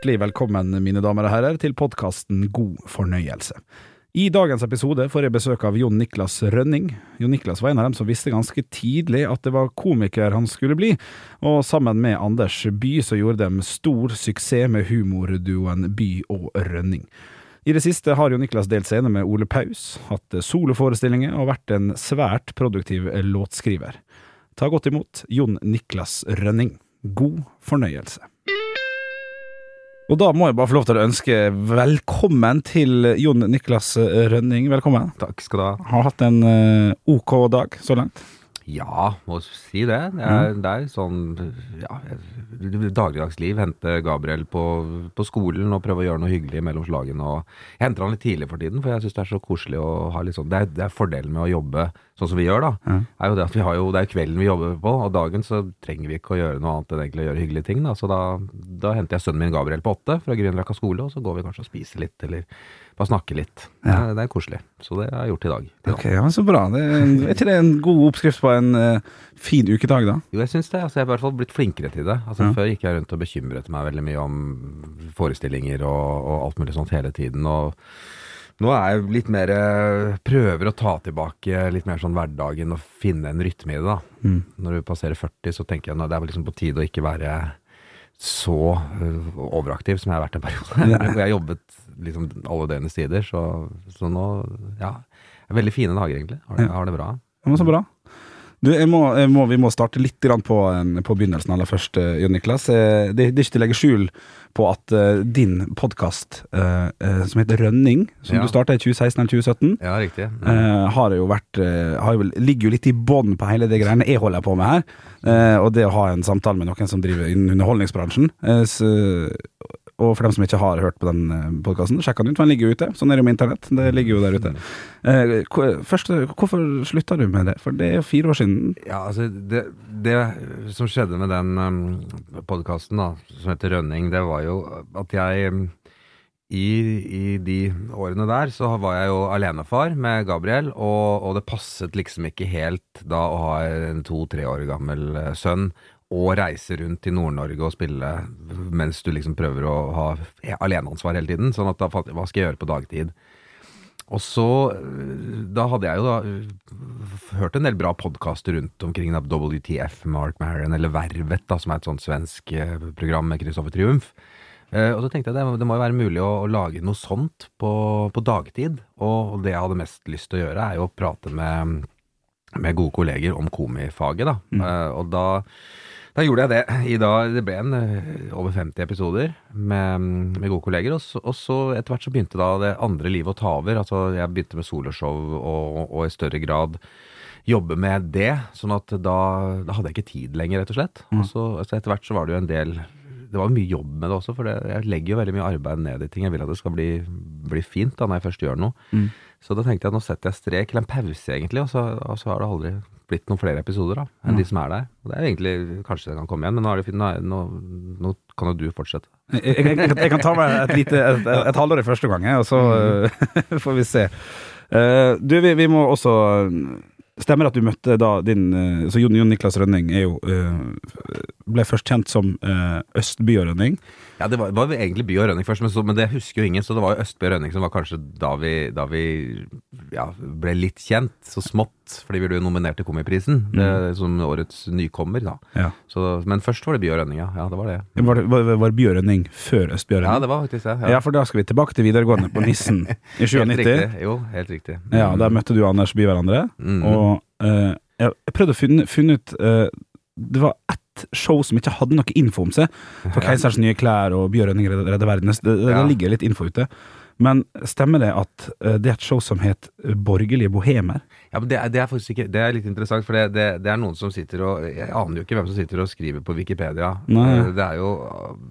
hjertelig velkommen, mine damer og herrer, til podkasten God fornøyelse. I dagens episode får jeg besøk av Jon Niklas Rønning. Jon Niklas var en av dem som visste ganske tidlig at det var komiker han skulle bli, og sammen med Anders By så gjorde de stor suksess med humorduoen By og Rønning. I det siste har Jon Niklas delt scene med Ole Paus, hatt soloforestillinger og vært en svært produktiv låtskriver. Ta godt imot Jon Niklas Rønning. God fornøyelse. Og da må jeg bare få lov til å ønske velkommen til Jon Niklas Rønning. Velkommen. Takk skal du ha. Har hatt en eh, OK dag så langt? Ja, må si det. Det er, det er sånn ja, dagligdagsliv. Hente Gabriel på, på, skolen og prøve å gjøre noe hyggelig mellom slagene. Jeg henter han litt tidlig for tiden, for jeg syns det er så koselig å ha litt sånn Det er, det er fordelen med å jobbe sånn som vi gjør, da. Mm. Er jo det at vi har jo Det er kvelden vi jobber på, og dagen så trenger vi ikke å gjøre noe annet enn egentlig å gjøre hyggelige ting. Da. Så da, da henter jeg sønnen min Gabriel på åtte fra Grünerløkka skole, og så går vi kanskje og spiser litt, eller bare snakke litt. Ja. Det, det, er koselig. Så det har jeg gjort i dag. Ok, ja, Så bra. Det er, er, ikke det en god oppskrift på en uh, fin ukedag, da? Jo, jeg syns det. Altså, jeg har i hvert fall blitt flinkere til det. Altså, ja. Før gikk jeg rundt og bekymret meg veldig mye om forestillinger og, og alt mulig sånt hele tiden. og nå er jeg litt mer eh, Prøver å ta tilbake litt mer sånn hverdagen og finne en rytme i det, da. Mm. Når du passerer 40, så tenker jeg at det er liksom på tide å ikke være så uh, overaktiv som jeg har vært en periode. jeg har jobbet liksom alle døgnets tider. Så, så, nå Ja. Veldig fine dager, egentlig. Har det, har det bra. Ja, men så bra. Du, jeg må, jeg må, vi må starte litt på, på begynnelsen aller først, eh, Jon Niklas. Eh, det, det, er ikke til å legge skjul på at din podkast, som heter Rønning, som ja. du starta i 2016 eller 2017, ja, riktig. Ja. har jo vært jo, Ligger jo litt i bånn på hele det greiene jeg holder på med her. og det å ha en samtale med noen som driver innen underholdningsbransjen. Og for dem som ikke har hørt på den eh, podkasten, sjekk den ut, for den ligger jo ute. Sånn er det med internett. Det ligger jo der ute. Eh, først, hvorfor slutta du med det? For det er jo fire år siden. Ja, altså Det, det som skjedde med den um, podkasten som heter Rønning, det var jo at jeg um, i, i, de årene der så var jeg jo alenefar med Gabriel, og, og det passet liksom ikke helt da å ha en to-tre år gammel eh, sønn og reise rundt til Nord-Norge og spille mens du liksom prøver å ha aleneansvar hele tiden. Sånn at da hva skal jeg gjøre på dagtid? Og så Da hadde jeg jo da hørt en del bra podkaster rundt omkring da, WTF, Mark Maron, eller Vervet, da, som er et sånt svensk eh, program med Kristoffer Triumf. Eh, og så tenkte jeg det, det må jo være mulig å, å lage noe sånt på, på, dagtid. Og det jeg hadde mest lyst til å gjøre, er jo å prate med, med gode kolleger om komifaget, da. Mm. Eh, og da da gjorde jeg det. I dag, Det ble en eh, over 50 episoder med, med gode kolleger. Og så, og så, etter hvert så begynte da det andre livet å ta over. Altså jeg begynte med soloshow og, og i større grad jobbe med det. Sånn at da, da hadde jeg ikke tid lenger, rett og slett. Mm. Og så, altså etter hvert så var det jo en del det var mye jobb med det også, for det, jeg legger jo veldig mye arbeid ned i ting. Jeg vil at det skal bli, bli fint da når jeg først gjør noe. Mm. Så da tenkte jeg at nå setter jeg strek, eller en pause egentlig, og så, og så har det aldri blitt noen flere episoder da, enn de som er der. Og det er egentlig, Kanskje det kan komme igjen, men nå, det, nå, nå, nå kan jo du fortsette. Jeg, jeg, jeg, jeg, kan ta meg et, lite, et, et, et halvår i første gang, og så mm. får vi se. Uh, du, vi, vi, må også Stemmer at du møtte da din uh, Så Jon, Jon Niklas Rønning er jo uh, ble først kjent som Østby og Rønning. Ja, det var, var egentlig By og Rønning først, men, så, men, det husker jo ingen. Så det var jo Østby og Rønning som var kanskje da vi, da vi ja, ble litt kjent, så smått. Fordi vi ble jo nominert til Komiprisen mm. som årets nykommer, da. Ja. Så, men først var det By og Rønning, ja. ja det var det. Var, var, var By og Rønning før Østby og Rønning? Ja, det var faktisk det. Ja. ja. for da skal vi tilbake til videregående på Nissen i 97. helt. Jo, helt riktig. Mm. Ja, Der møtte du og Anders By hverandre. Mm. Og uh, jeg prøvde å finne, finne ut uh, Det var ett show som ikke hadde noe info om seg. For Keisers nye klær og Bjørn redder verden. Det, det, det ligger litt info ute. Men stemmer det at uh, det er et show som het Borgerlige bohemer? Ja, men det er, det er faktisk ikke Det er litt interessant, for det, det, er noen som sitter og Jeg aner jo ikke hvem som sitter og skriver på Wikipedia. Det, er jo,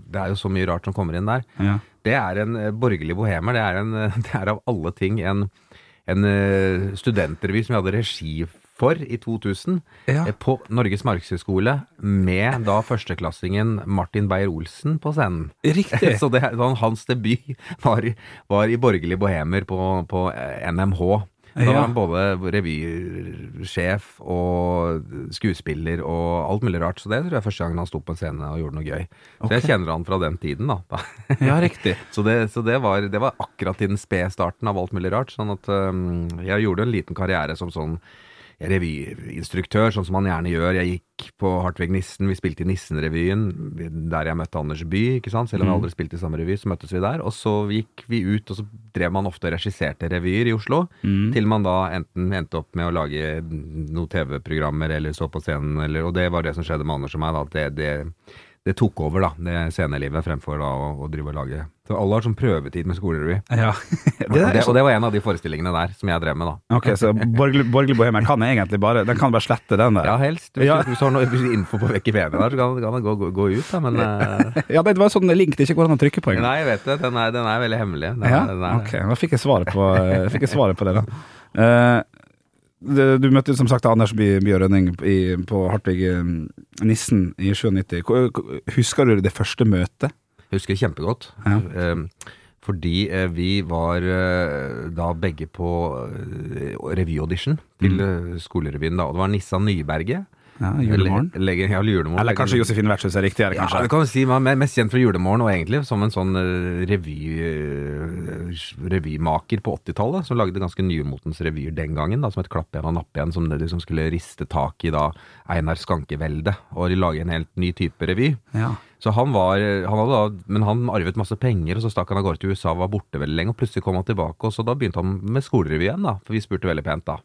det er jo så mye rart som kommer inn der. Ja. Det er en borgerlig bohemer. Det er, en, det er av alle ting en, en studentrevy som vi hadde regi for i 2000 ja. Eh, på Norges Markedshøgskole med da førsteklassingen Martin Beyer-Olsen på scenen. Riktig. Så det, hans debut var, var, i Borgerlige bohemer på, på NMH. Da var han både revysjef og skuespiller og alt mulig rart. Så det tror jeg er første gangen han sto på en scene og gjorde noe gøy. Så jeg kjenner han fra den tiden, da. Ja, riktig. Så, det, så det, var, det var akkurat i den spede starten av alt mulig rart. Sånn at um, jeg gjorde en liten karriere som sånn revyinstruktør, sånn som man gjerne gjør. Jeg gikk på Hartvig Nissen, vi spilte i Nissen-revyen, der jeg møtte Anders Bye, ikke sant. Selv om vi Mm. aldri spilte i samme revy, så møttes vi der. Og så gikk vi ut, og så drev man ofte og regisserte revyer i Oslo. Mm. Til man da enten endte opp med å lage noen TV-programmer eller så på scenen, eller, og det var det som skjedde med Anders og meg. da, at det, det, det tok over, da, det scenelivet, fremfor da å, å drive og lage Så alle har sånn prøvetid med skolerevy. Ja. Og, det, og det var en av de forestillingene der som jeg drev med, da. Ok, så borgerlig, borgerlig bohemer kan egentlig bare Den kan bare slette den der. Ja, helst. Hvis, Ja. du, hvis du har noe info på Wikipedia der, så kan, kan det gå, gå, gå ut, da, men uh... Ja, det var en sånn link det ikke går an å trykke på engang. Nei, jeg vet det. Den er, den er veldig hemmelig. Den, Ja, den er, ok. Da fikk jeg svaret på, fikk jeg svaret på det, da. Eh, det- du møtte som sagt Anders By, By Rønning i, på Hartvig eh, Nissen i 97. Hvor- hvor- Husker du det første møtet? Jeg husker kjempegodt. Ja. Eh, fordi eh, vi var eh, da begge på eh, revyaudition til Mm. skolerevyen da. Og det var Nissan Nyberget. Ja, Julemorgen. Le- ja, julemorgen. Eller kanskje Josefine Vertshus er riktigere, Ja, kanskje? det kan du si. Man er mest kjent fra Julemorgen, og egentlig som en sånn eh, revy, eh, revymaker på 80-tallet, som lagde ganske nymotens revyer den gangen, da, som et Klapp igjen og napp igjen, som det liksom skulle riste tak i da Einar Skanke-veldet, og lage en helt ny type revy. Ja. Så han var, han hadde da, men han arvet masse penger, og så stakk han av gårde til USA, og var borte veldig lenge, og plutselig kom han tilbake, og så da begynte han med skolerevy igjen, da, for vi spurte veldig pent da.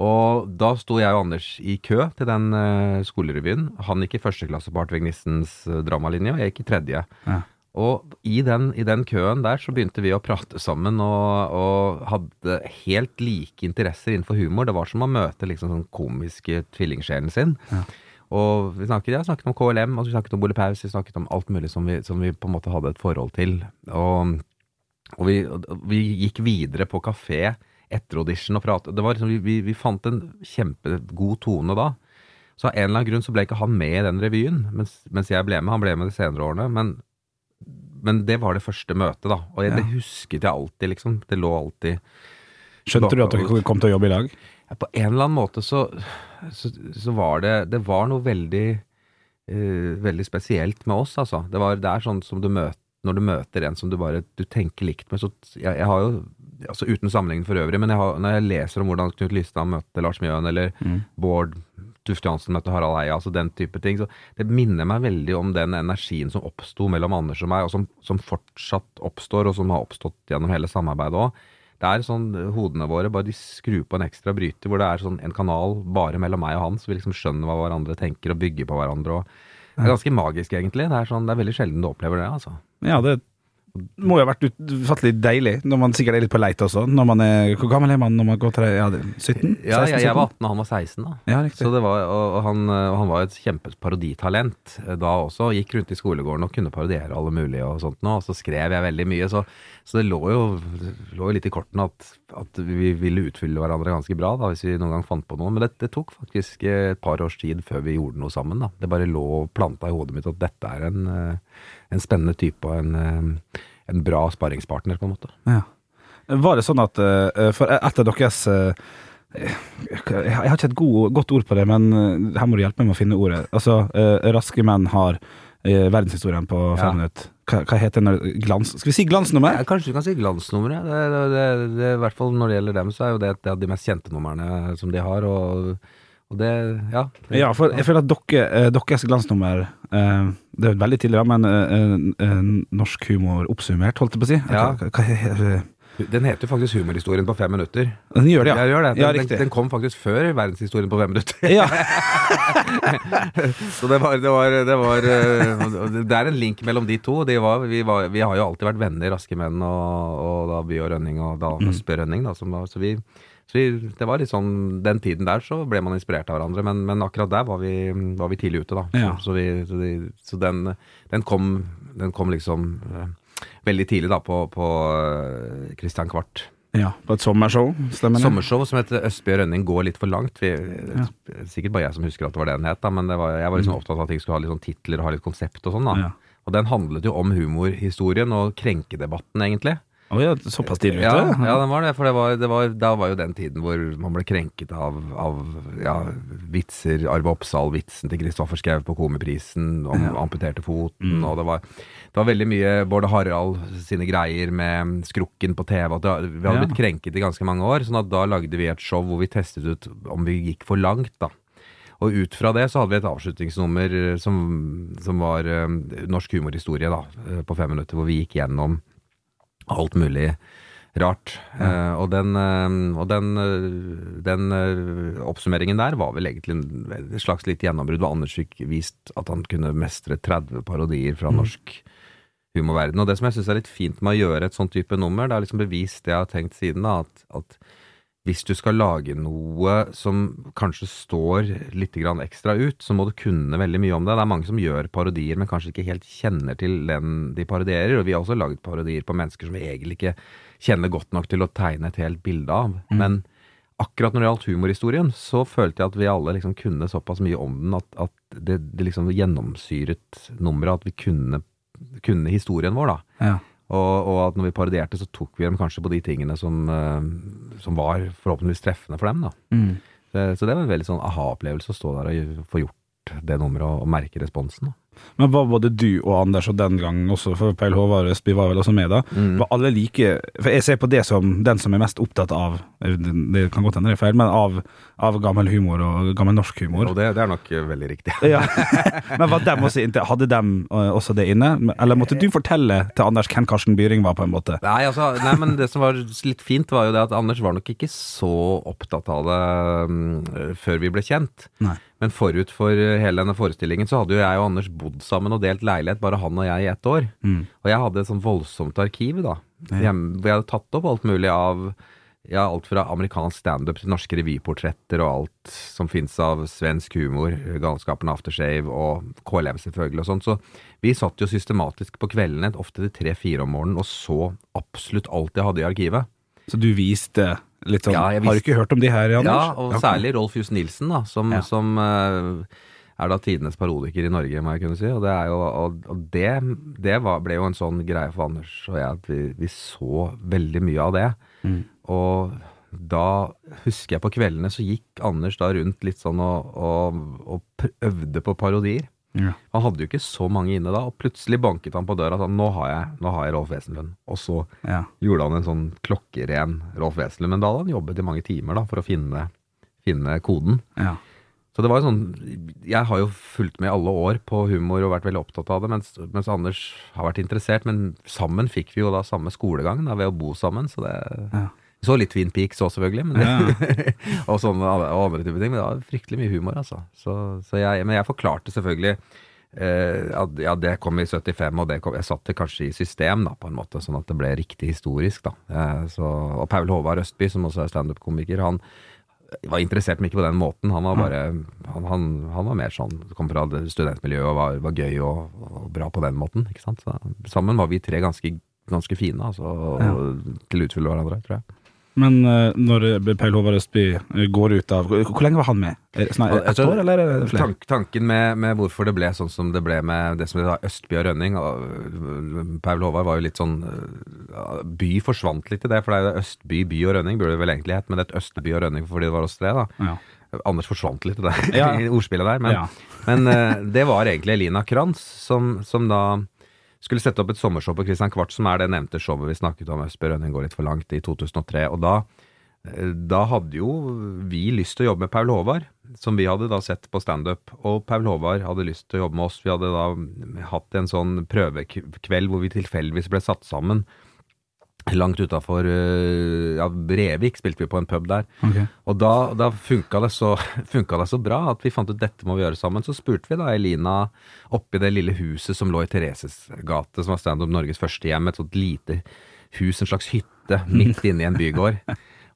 Og da sto jeg og Anders i kø til den uh, skolerevyen. Han gikk i første klasse på Artvig Nissens uh, dramalinje, og jeg gikk i tredje. Ja. Og i den, i den køen der så begynte vi å prate sammen og, og hadde helt like interesser innenfor humor. Det var som å møte liksom sånn komiske tvillingsjelen sin. Ja. Og vi snakket, ja, snakket om KLM, og vi snakket om Bole Paus, vi snakket om alt mulig som vi, som vi på en måte hadde et forhold til. Og, og, vi, vi gikk videre på kafé etter audition og prate. Det var liksom, vi, vi, fant en kjempegod tone da. Så av en eller annen grunn så ble ikke han med i den revyen, mens, mens jeg ble med. Han ble med de senere årene, men, men det var det første møtet, da. Og jeg, Ja. det husket jeg alltid, liksom. Det lå alltid Skjønte du at dere kom til å jobbe i lag? ja, På en eller annen måte så, så, så var det Det var noe veldig uh, Veldig spesielt med oss, altså. Det, var, det er sånn som du møter når du møter en som du bare du tenker likt med. Så jeg, jeg har jo altså Uten sammenligning for øvrig, men jeg har, når jeg leser om hvordan Knut Lystad møtte Lars Mjøen, eller Mm. Bård Tufte Johansen møtte Harald Eia, altså den type ting. Så det minner meg veldig om den energien som oppsto mellom Anders og meg, og som, som fortsatt oppstår, og som har oppstått gjennom hele samarbeidet òg. Det er sånn, Hodene våre bare de skrur på en ekstra bryter, hvor det er sånn en kanal bare mellom meg og han, så vi liksom skjønner hva hverandre tenker og bygger på hverandre. og Det er ganske magisk, egentlig. Det er, sånn, det er veldig sjelden du opplever det. altså. Ja, det må jo ha vært utfattelig deilig, når man sikkert er litt på leit også. Når man er, hvor gammel er man når man går til? Ja, det- 17? Ja, jeg, jeg var 18, og han var 16. da. Ja. Så det var, og han, han var et kjempeparoditalent eh, da også. Gikk rundt i skolegården og kunne parodiere alle mulige og sånt nå. Og så skrev jeg veldig mye, så, så det lå jo, det lå jo litt i kortene at, at vi ville utfylle hverandre ganske bra da, hvis vi noen gang fant på noe. Men det, det tok faktisk eh, et par års tid før vi gjorde noe sammen. da. Det bare lå og planta i hodet mitt at dette er en, eh, en spennende type og en, eh, en bra sparringspartner, på en måte. Ja. Var det sånn at For etter deres Jeg har ikke et god, godt ord på det, men her må du hjelpe meg med å finne ordet. Altså, Raske menn har verdenshistorien på fem Ja. minutter. Hva, hva heter den? Glans... Skal vi si glansnummer? Ja, kanskje du kan si glansnummeret. Det, det, det, I hvert fall når det gjelder dem, så er jo det et av de mest kjente numrene som de har. Og, og det, ja. Ja, for jeg føler at dere, eh, deres glansnummer eh, Det er jo veldig tidlig, da, men eh, norsk humor oppsummert, holdt jeg på å si. Ja. Hva, hva, hva, Den heter faktisk Humorhistorien på fem minutter. den gjør det, ja. Gjør det. Den, Ja, den, den kom faktisk før Verdenshistorien på fem minutter. Ja. Så det var, det var, det var eh, Det er en link mellom de to. De var, vi, var, vi har jo alltid vært venner, Raske menn og, og da By og Rønning og da Mm. Østbø Rønning. Da, som var, så vi, så vi, det var litt sånn Den tiden der så ble man inspirert av hverandre, men, men akkurat der var vi, var vi tidlig ute, da. Ja. Så, så, vi, så, de, så den, den, kom, den kom liksom eh, veldig tidlig da på, på eh, Christian Kvart. ja. På et sommershow, stemmer det? Sommershow som heter Østby Rønning går litt for langt. Vi, Sikkert bare jeg som husker at det var det den het, da, men det var, jeg var liksom opptatt av at ting skulle ha litt sånn titler og ha litt konsept og sånn. da. Mm. Ja. Og den handlet jo om humorhistorien og krenkedebatten, egentlig. Oh, ja, såpass tidlig Ja, ute? ja, den var det. For det var, det var, da var jo den tiden hvor man ble krenket av, av ja, vitser. Arve Oppsal-vitsen til Kristoffer Schou på Komiprisen om Ja. amputerte foten. Mm. Og det var, det var veldig mye Bård Harald sine greier med skrukken på TV. At det, vi hadde Ja. blitt krenket i ganske mange år. sånn at da lagde vi et show hvor vi testet ut om vi gikk for langt, da. Og ut fra det så hadde vi et avslutningsnummer som, som var eh, norsk humorhistorie, da, eh, på fem minutter, hvor vi gikk gjennom alt mulig rart. Eh, og den, uh, og den, uh, den eh, oppsummeringen der var vel egentlig en, et slags litt gjennombrudd, hvor Anders fikk vist at han kunne mestre 30 parodier fra norsk humorverden. Og det som jeg syns er litt fint med å gjøre et sånn type nummer, det er liksom bevist det jeg har tenkt siden, da, at, at hvis du skal lage noe som kanskje står litt grann ekstra ut, så må du kunne veldig mye om det. Det er mange som gjør parodier, men kanskje ikke helt kjenner til den de parodierer. Og vi har også laget parodier på mennesker som vi egentlig ikke kjenner godt nok til å tegne et helt bilde av. Men akkurat når det gjaldt humorhistorien, så følte jeg at vi alle liksom kunne såpass mye om den at, at det, det liksom gjennomsyret nummeret, at vi kunne, kunne historien vår, da. Ja. Og, og at når vi parodierte, så tok vi dem kanskje på de tingene som, eh, som var forhåpentligvis treffende for dem. da. Mm. Så, så det var en veldig sånn aha-opplevelse å stå der og få gjort det nummeret og, og merke responsen. da. Men var både du og Anders, og den gang også, for Peil Håvard Østby var vel også med da, Mm. var alle like For jeg ser på det som den som er mest opptatt av Det kan godt hende det er feil, men av, av gammel humor og gammel norsk humor. Og det, det er nok veldig riktig. Ja. Men var dem også, hadde dem eh, også det inne? Eller måtte du fortelle til Anders hvem Karsten Byring var, på en måte? Nei, altså, nei, men det som var litt fint, var jo det at Anders var nok ikke så opptatt av det um, før vi ble kjent. Nei. Men forut for eh, hele denne forestillingen så hadde jo jeg og Anders bodd sammen og delt leilighet, bare han og jeg i ett år. Mm. Og jeg hadde et sånn voldsomt arkiv, da. Hjemme, hvor jeg hadde tatt opp alt mulig av ja, alt fra amerikansk standup til norske revyportretter og alt som fins av svensk humor, Galskapen Aftershave og KLM selvfølgelig og sånt. Så vi satt jo systematisk på kveldene, ofte til tre-fire om morgenen, og så absolutt alt jeg hadde i arkivet. Så du viste litt sånn Ja, jeg Har du ikke hørt om de her, Anders? Ja, og særlig Rolf Johs Nilsen, da, som, Ja. som eh, er da tidenes parodiker i Norge, må jeg kunne si. Og det, er jo, og, og det, det var, ble jo en sånn greie for Anders og jeg, at vi, vi så veldig mye av det. Mm. Og da husker jeg på kveldene så gikk Anders da rundt litt sånn og, og, og øvde på parodier. Ja. Han hadde jo ikke så mange inne da, og plutselig banket han på døra og sa nå har jeg, nå har jeg Rolf Wesenlund. Og så Ja. gjorde han en sånn klokkeren Rolf Wesenlund, men da hadde han jobbet i mange timer da, for å finne, finne koden. ja. Så det var jo sånn Jeg har jo fulgt med i alle år på humor og vært veldig opptatt av det, mens, mens Anders har vært interessert. Men sammen fikk vi jo da samme skolegang da, ved å bo sammen, så det Ja. Så litt Twin Peaks også, selvfølgelig, men Ja. og, sånne, og andre typer ting. Men det var fryktelig mye humor, altså. Så, så jeg, men jeg forklarte selvfølgelig eh, at ja, det kom i 75, og det kom, jeg satte det kanskje i system, da, på en måte, sånn at det ble riktig historisk, da. Eh, så, og Paul Håvard Østby, som også er standup-komiker, han var interessert, men ikke på den måten. Han var bare Han, han, han var mer sånn Kom fra studentmiljøet og var, var gøy og, og bra på den måten, ikke sant. Så, sammen var vi tre ganske, ganske fine, altså, og, til utfylle hverandre, tror jeg. Men eh, når Peil Håvard Østby eh, går ut av Hvor lenge var han med? Et år, eller er det flere? Tank, tanken med, med hvorfor det ble sånn som det ble med det som det var Østby og Rønning og Paul Håvard var jo litt sånn By forsvant litt i det, for det er jo Østby, by og Rønning burde det vel egentlig hett, men det er Østby og Rønning fordi det var oss tre, da. Ja. Anders forsvant litt i det Ja. ordspillet der, men, Ja. men det var egentlig Elina Kranz som, som da skulle sette opp et sommershow på Christian Kvart, som er det nevnte showet vi snakket om, Østby Rønning går litt for langt, i 2003. Og da, eh, da hadde jo vi lyst til å jobbe med Paul Håvard, som vi hadde da sett på standup. Og Paul Håvard hadde lyst til å jobbe med oss. Vi hadde da hatt en sånn prøvekveld hvor vi tilfeldigvis ble satt sammen. Langt utafor ja, Brevik spilte vi på en pub der. Okay. Og da, da funka, det så, funka det så bra at vi fant ut dette må vi gjøre sammen. Så spurte vi da Elina oppi det lille huset som lå i Thereses gate, som var Stand Up Norges første hjem. Et sånt lite hus, en slags hytte midt inne i en bygård.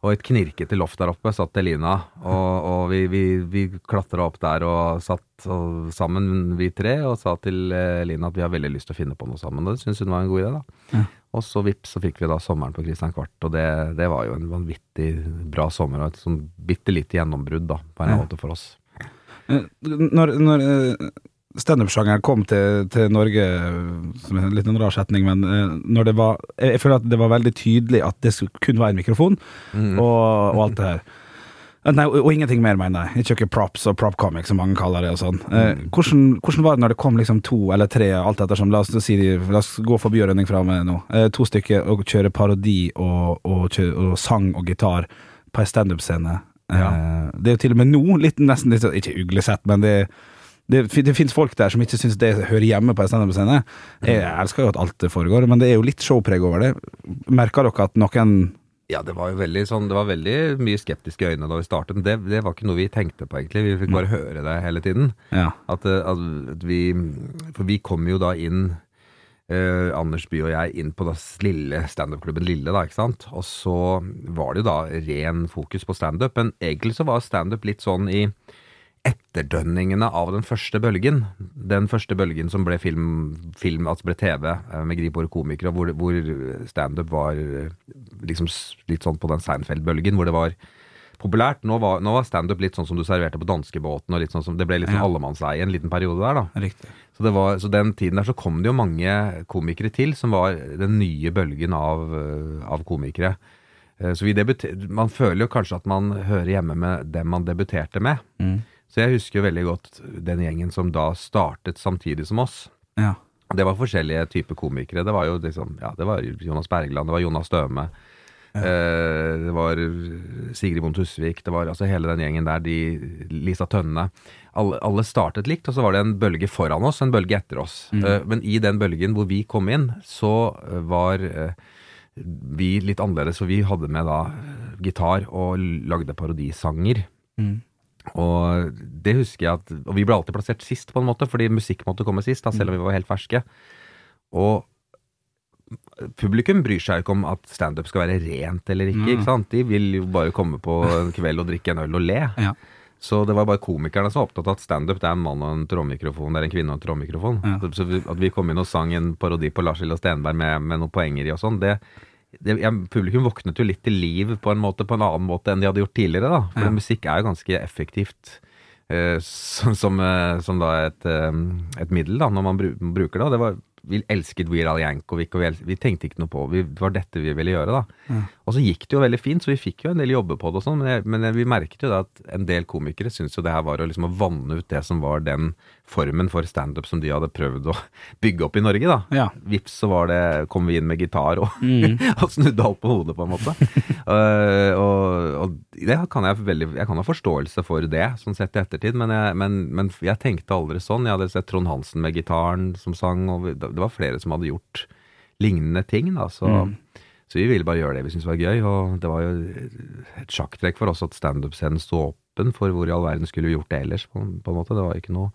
Og et knirkete loft der oppe satt Elina, og, og vi, vi, vi klatra opp der og satt og, sammen, vi tre, og sa til eh, Elina at vi har veldig lyst til å finne på noe sammen. Og det syntes hun var en god idé, da. Ja. Og så vips, så fikk vi da sommeren på Christian Kvart, og det, det var jo en vanvittig bra sommer, og et sånn bitte lite gjennombrudd, da, på en Ja. måte for oss. Eh, Når, når eh, standup-sjangeren kom til, til Norge, som er en litt rar setning, men eh, når det var Jeg jeg føler at det var veldig tydelig at det kun var en mikrofon, Mm. og, og alt det her. Eh, Nei, og, og ingenting mer, mener jeg. Ikke noe props og prop comic, som mange kaller det. og sånn. Eh, Mm. hvordan, hvordan var det når det kom liksom to eller tre, alt ettersom, la oss, si, la oss gå forbi og rønning fra meg nå, eh, to stykker og kjøre parodi og, og, og sang og gitar på ei standup-scene? Eh, det er jo til og med nå litt, nesten litt, sånn- ikke uglesett, men det det, det finnes folk der som ikke syns det hører hjemme på en standup-scene. Jeg elsker jo at alt foregår, men det er jo litt showpreg over det. Merker dere at noen Ja, det var jo veldig sånn Det var veldig mye skeptiske øyne da vi startet. Men det, det var ikke noe vi tenkte på, egentlig. Vi fikk bare høre det hele tiden. Ja. At, eh, at vi For vi kom jo da inn eh, Anders Bye og jeg inn på da s- lille standup-klubben Lille, da, ikke sant. Og så var det jo da ren fokus på standup. Men egentlig så var standup litt sånn i etterdønningene av den første bølgen. Den første bølgen som ble film, film altså ble TV, eh, med gripbare komikere, hvor, hvor standup var eh, liksom litt sånn på den Seinfeld-bølgen, hvor det var populært. Nå var, nå var standup litt sånn som du serverte på danskebåten, og litt sånn som, det ble litt sånn Ja. allemannseie en liten periode der, da. Riktig. Så, det var, så den tiden der så kom det jo mange komikere til, som var den nye bølgen av, eh, av komikere. Så vi debuter, Man føler jo kanskje at man hører hjemme med dem man debuterte med. Mm. Så jeg husker jo veldig godt den gjengen som da startet samtidig som oss. Ja. Det var forskjellige typer komikere. Det var jo liksom, ja, det var Jonas Bergland, det var Jonas Støme. Eh, det var Sigrid Bonde Tusvik, det var altså hele den gjengen der, de, Lisa Tønne. Alle, alle startet likt, og så var det en bølge foran oss, en bølge etter oss. Eh, men i den bølgen hvor vi kom inn, så eh, var eh, vi litt annerledes, for vi hadde med da gitar og lagde parodisanger. Mm. Og det husker jeg at Og vi ble alltid plassert sist, på en måte, fordi musikk måtte komme sist, da, selv om vi var helt ferske. Og publikum bryr seg jo ikke om at standup skal være rent eller ikke. Mm. ikke sant? De vil jo bare komme på en kveld og drikke en øl og le. Ja. Så det var bare komikerne som var opptatt av at standup er en mann og en trommikrofon. det er en kvinne og en trommikrofon. Ja. Så, så vi, at vi kom inn og sang en parodi på Lars Lillo Stenberg med, med noen poenger i og sånn, det, Publikum våknet jo litt til liv på en måte, på en annen måte enn de hadde gjort tidligere, da. For Ja. musikk er jo ganske effektivt. uh, som, som, uh, som da et, uh, et middel da, når man bruker det. Og det var, vi elsket Weird Al Yankovic, og vi, vi tenkte ikke noe på vi, Det var dette vi ville gjøre, da. Ja. Og så gikk det jo veldig fint, så vi fikk jo en del jobber på det og sånn, men, jeg, men jeg, vi merket jo da at en del komikere syntes jo det her var å liksom å vanne ut det som var den formen for standup som de hadde prøvd å bygge opp i Norge, da. Ja. Vips, så var det, kom vi inn med gitar og, Mm. og snudde alt på hodet, på en måte. uh, og, og det kan jeg veldig Jeg kan ha forståelse for det, sånn sett i ettertid, men jeg, men, men jeg tenkte aldri sånn. Jeg hadde sett Trond Hansen med gitaren som sang, og det var flere som hadde gjort lignende ting, da. Så, Mm. Så vi ville bare gjøre det vi syntes var gøy, og det var jo et sjakktrekk for oss at standup-scenen sto åpen for hvor i all verden skulle vi gjort det ellers, på, på en måte. Det var ikke noe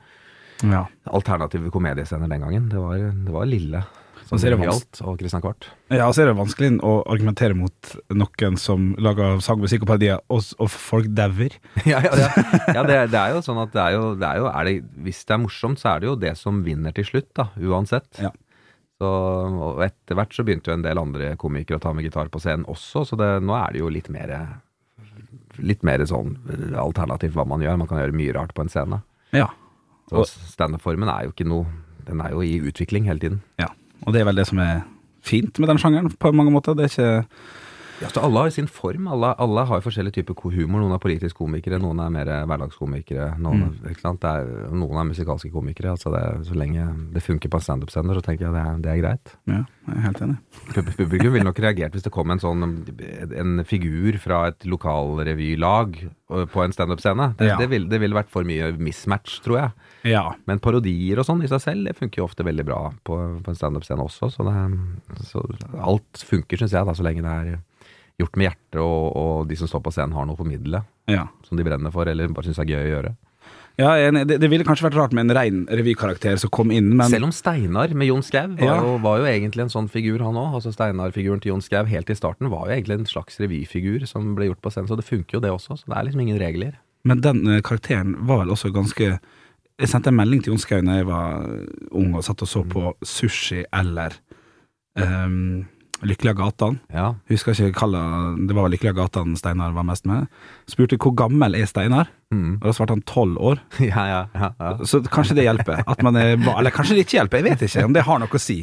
ja. alternative komediescener den gangen. Det var, det var Lille. som gjaldt, og Christian Kvart. Ja, så er det vanskelig å argumentere mot noen som lager sangmusikk og parodier, og, og folk dauer. ja, ja, ja. ja det, det er jo sånn at det er jo, det er jo er det, Hvis det er morsomt, så er det jo det som vinner til slutt, da, uansett. Ja. Så, og etter hvert så begynte jo en del andre komikere å ta med gitar på scenen også, så det, nå er det jo litt mer Litt mer sånn alternativt hva man gjør. Man kan gjøre mye rart på en scene. Ja. Så standup-formen er jo ikke noe Den er jo i utvikling hele tiden. ja. Og det er vel det som er fint med den sjangeren, på mange måter. Det er ikke Ja, så Alle har sin form. Alle, alle har forskjellige typer humor. Noen er politisk komikere, noen er mer hverdagskomikere. Noen? Det er, noen er musikalske komikere. Altså det, så lenge det funker på en standup-sender, så tenker jeg det er, det er greit. Ja, jeg er helt enig. Publikum ville nok reagert hvis det kom en sånn en figur fra et lokalrevylag øh, på en standup-scene. Det, Ja. det, ville, vært for mye mismatch, tror jeg. Ja. Men parodier og sånn i seg selv, det funker jo ofte veldig bra på, på en standup-scene også. Så, det, så alt funker, syns jeg, da, så lenge det er gjort med hjertet, og, og de som står på scenen har noe å formidle ja. som de brenner for, eller bare syns er gøy å gjøre. Ja, det, det ville kanskje vært rart med en rein revykarakter som kom inn, men Selv om Steinar med Jon Skau var, Ja. var jo egentlig en sånn figur, han òg. Altså Steinar-figuren til Jon Skau helt i starten var jo egentlig en slags revyfigur som ble gjort på scenen, så det funker jo det også. Så det er liksom ingen regler. Men den eh, karakteren var vel også ganske Jeg sendte en melding til Jon Skau da jeg var ung og satt og så på sushi eller ehm, Lykkelige Gatan. Ja. Husker ikke hva Det var Lykkelige Gatan Steinar var mest med. Spurte hvor gammel er Steinar, Mm. og da svarte han tolv år. ja, ja, ja, ja. Så kanskje det hjelper. Er, eller kanskje det ikke hjelper, jeg vet ikke om det har noe å si.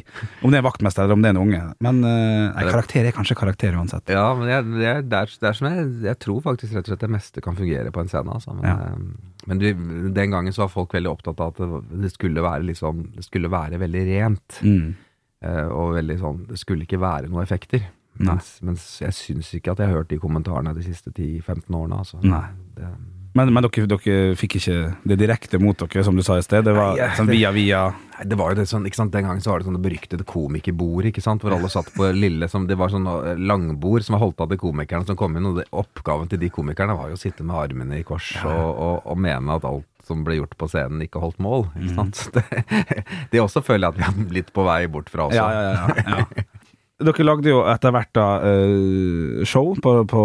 Om det er vaktmester eller om det er en unge. Men eh, nei, karakter er kanskje karakter uansett. Ja, men jeg, det, er, det, er, det er som jeg, jeg tror faktisk rett og slett det meste kan fungere på en scene. Altså. Men, eh, men du, den gangen så var folk veldig opptatt av at det, det, skulle, være liksom, det skulle være veldig rent. Mm. Eh, og veldig sånn Det skulle ikke være noen effekter. Mens, mens jeg syns ikke at jeg har hørt de kommentarene de siste 10-15 årene. Altså. Nei. Det, Men, men dere, dere fikk ikke det direkte mot dere, som du sa i sted. Det var Nei, sånn via via Nei, det var jo det sånn, ikke sant? Den gangen så var det sånn det beryktede komikerbord, ikke sant? hvor alle satt på lille som, Det var sånn eh, langbord som var holdt av de komikerne som kom inn, og det, oppgaven til de komikerne var jo å sitte med armene i kors og, og, og mene at alt som ble gjort på scenen, ikke holdt mål. ikke sant? Det, det også føler jeg at vi har blitt på vei bort fra også. Ja, ja, ja. Dere lagde jo etter hvert da eh, show på, på,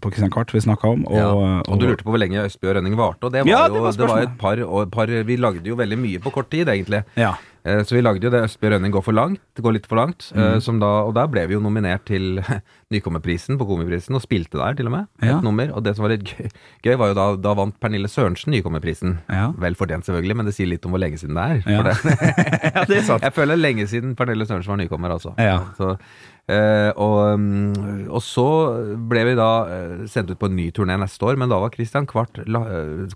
på Christian Kvart vi snakka om. Og, Ja, og du lurte på hvor lenge Østby og Rønning varte, og det var det var det var et par, år. par Vi lagde jo veldig mye på kort tid, egentlig. Ja. Eh, Så vi lagde jo det Østby Rønning går for langt, det går litt for langt. Mm. Som da, og der ble vi jo nominert til Nykommerprisen på Komiprisen, og spilte der til og med. Ja. Et nummer. Og det som var litt gøy, gøy var jo da, da vant Pernille Sørensen Nykommerprisen. Ja. Vel fortjent selvfølgelig, men det sier litt om hvor lenge siden det er. Ja. Det, det er jeg føler er lenge siden Pernille Sørensen var nykommer, altså. Ja. Så, Uh, og, mm, og så ble vi da sendt ut på en ny turné neste år, men da var Christian Kvart, la,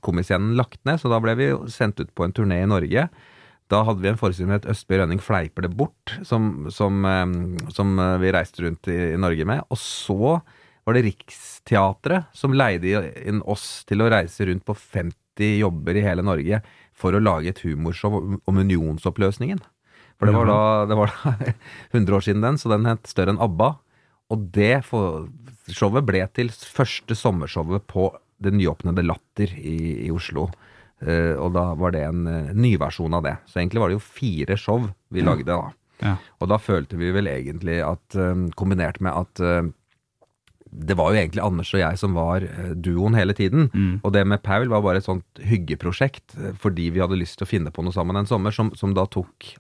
komiscenen, lagt ned, så da ble vi sendt ut på en turné i Norge. Da hadde vi en forestilling med et Østby Rønning fleiper det bort, som, som, som eh, vi reiste rundt i, i Norge med. Og så var det Riksteatret som leide inn oss til å reise rundt på 50 jobber i hele Norge for å lage et humorshow om- unionsoppløsningen. For det var da, det var da 100 år siden den, så den het Større enn ABBA. Og det showet ble til første sommershowet på det nyåpnede Latter i, i Oslo. Eh, og da var det en uh, nyversjon av det. Så egentlig var det jo fire show vi lagde da. Ja. Og da følte vi vel egentlig at, eh, kombinert med at eh, det var jo egentlig Anders og jeg som var eh, duoen hele tiden. Mm. Og det med Paul var bare et sånt hyggeprosjekt, eh, fordi vi hadde lyst til å finne på noe sammen en sommer, som, som da tok,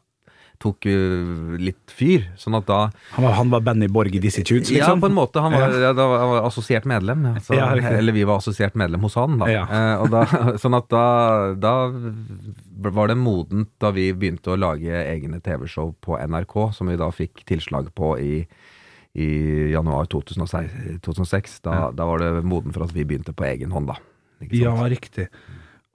tok eh, litt fyr. Sånn at da Han var, han var Benny Borg i Dizzie Ja, liksom? på en måte. Han var, ja. da, var assosiert medlem. Ja, så, Ja, eller vi var assosiert medlem hos han, da. Ja. Eh, da sånn at da, da var det modent da vi begynte å lage egne TV-show på NRK, som vi da fikk tilslag på i, i januar 2006. 2006. Da, Ja. da var det moden for at vi begynte på egen hånd, da. Ja, riktig.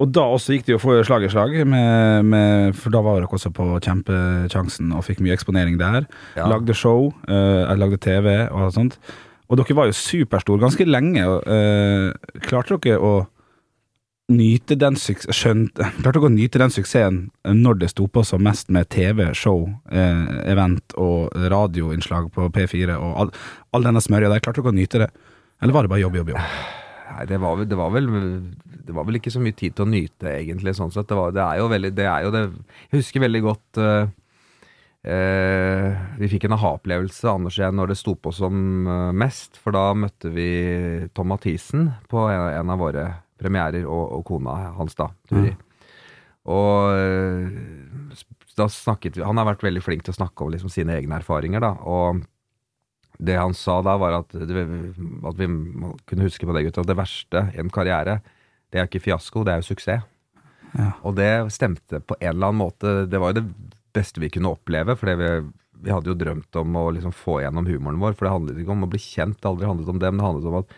Og da også gikk det jo for slag i slag, med, med, for da var dere også på kjempekjansen og fikk mye eksponering der. Ja. Lagde show, uh, lagde TV og alt sånt. Og dere var jo superstore ganske lenge. eh, klarte dere å nyte den skjønt, Klarte dere å nyte den suksessen når det sto på som mest med TV, show, uh, event og radioinnslag på P4 og all, all denne smørja der? Klarte dere å nyte det? Eller var det bare jobb, jobb, jobb? Nei, det var, det, var vel, det var vel ikke så mye tid til å nyte, egentlig, sånn sett. Det, var, det er jo veldig Det er jo det Jeg husker veldig godt uh, uh, Vi fikk en aha-opplevelse, Anders og jeg, når det sto på som eh, mest. For da møtte vi Tom Mathisen på en, en av våre premierer, og, og kona hans, da, Turi. Og uh, da snakket vi Han har vært veldig flink til å snakke om liksom, sine egne erfaringer, da. Og det han sa da, var at, det, at vi kunne huske på det, gutter, at det verste i en karriere, det er ikke fiasko, det er jo suksess. Ja. Og det stemte på en eller annen måte. Det var jo det beste vi kunne oppleve, for vi, vi hadde jo drømt om å liksom få gjennom humoren vår. For det handlet ikke om å bli kjent, det aldri handlet om det, men det handlet om at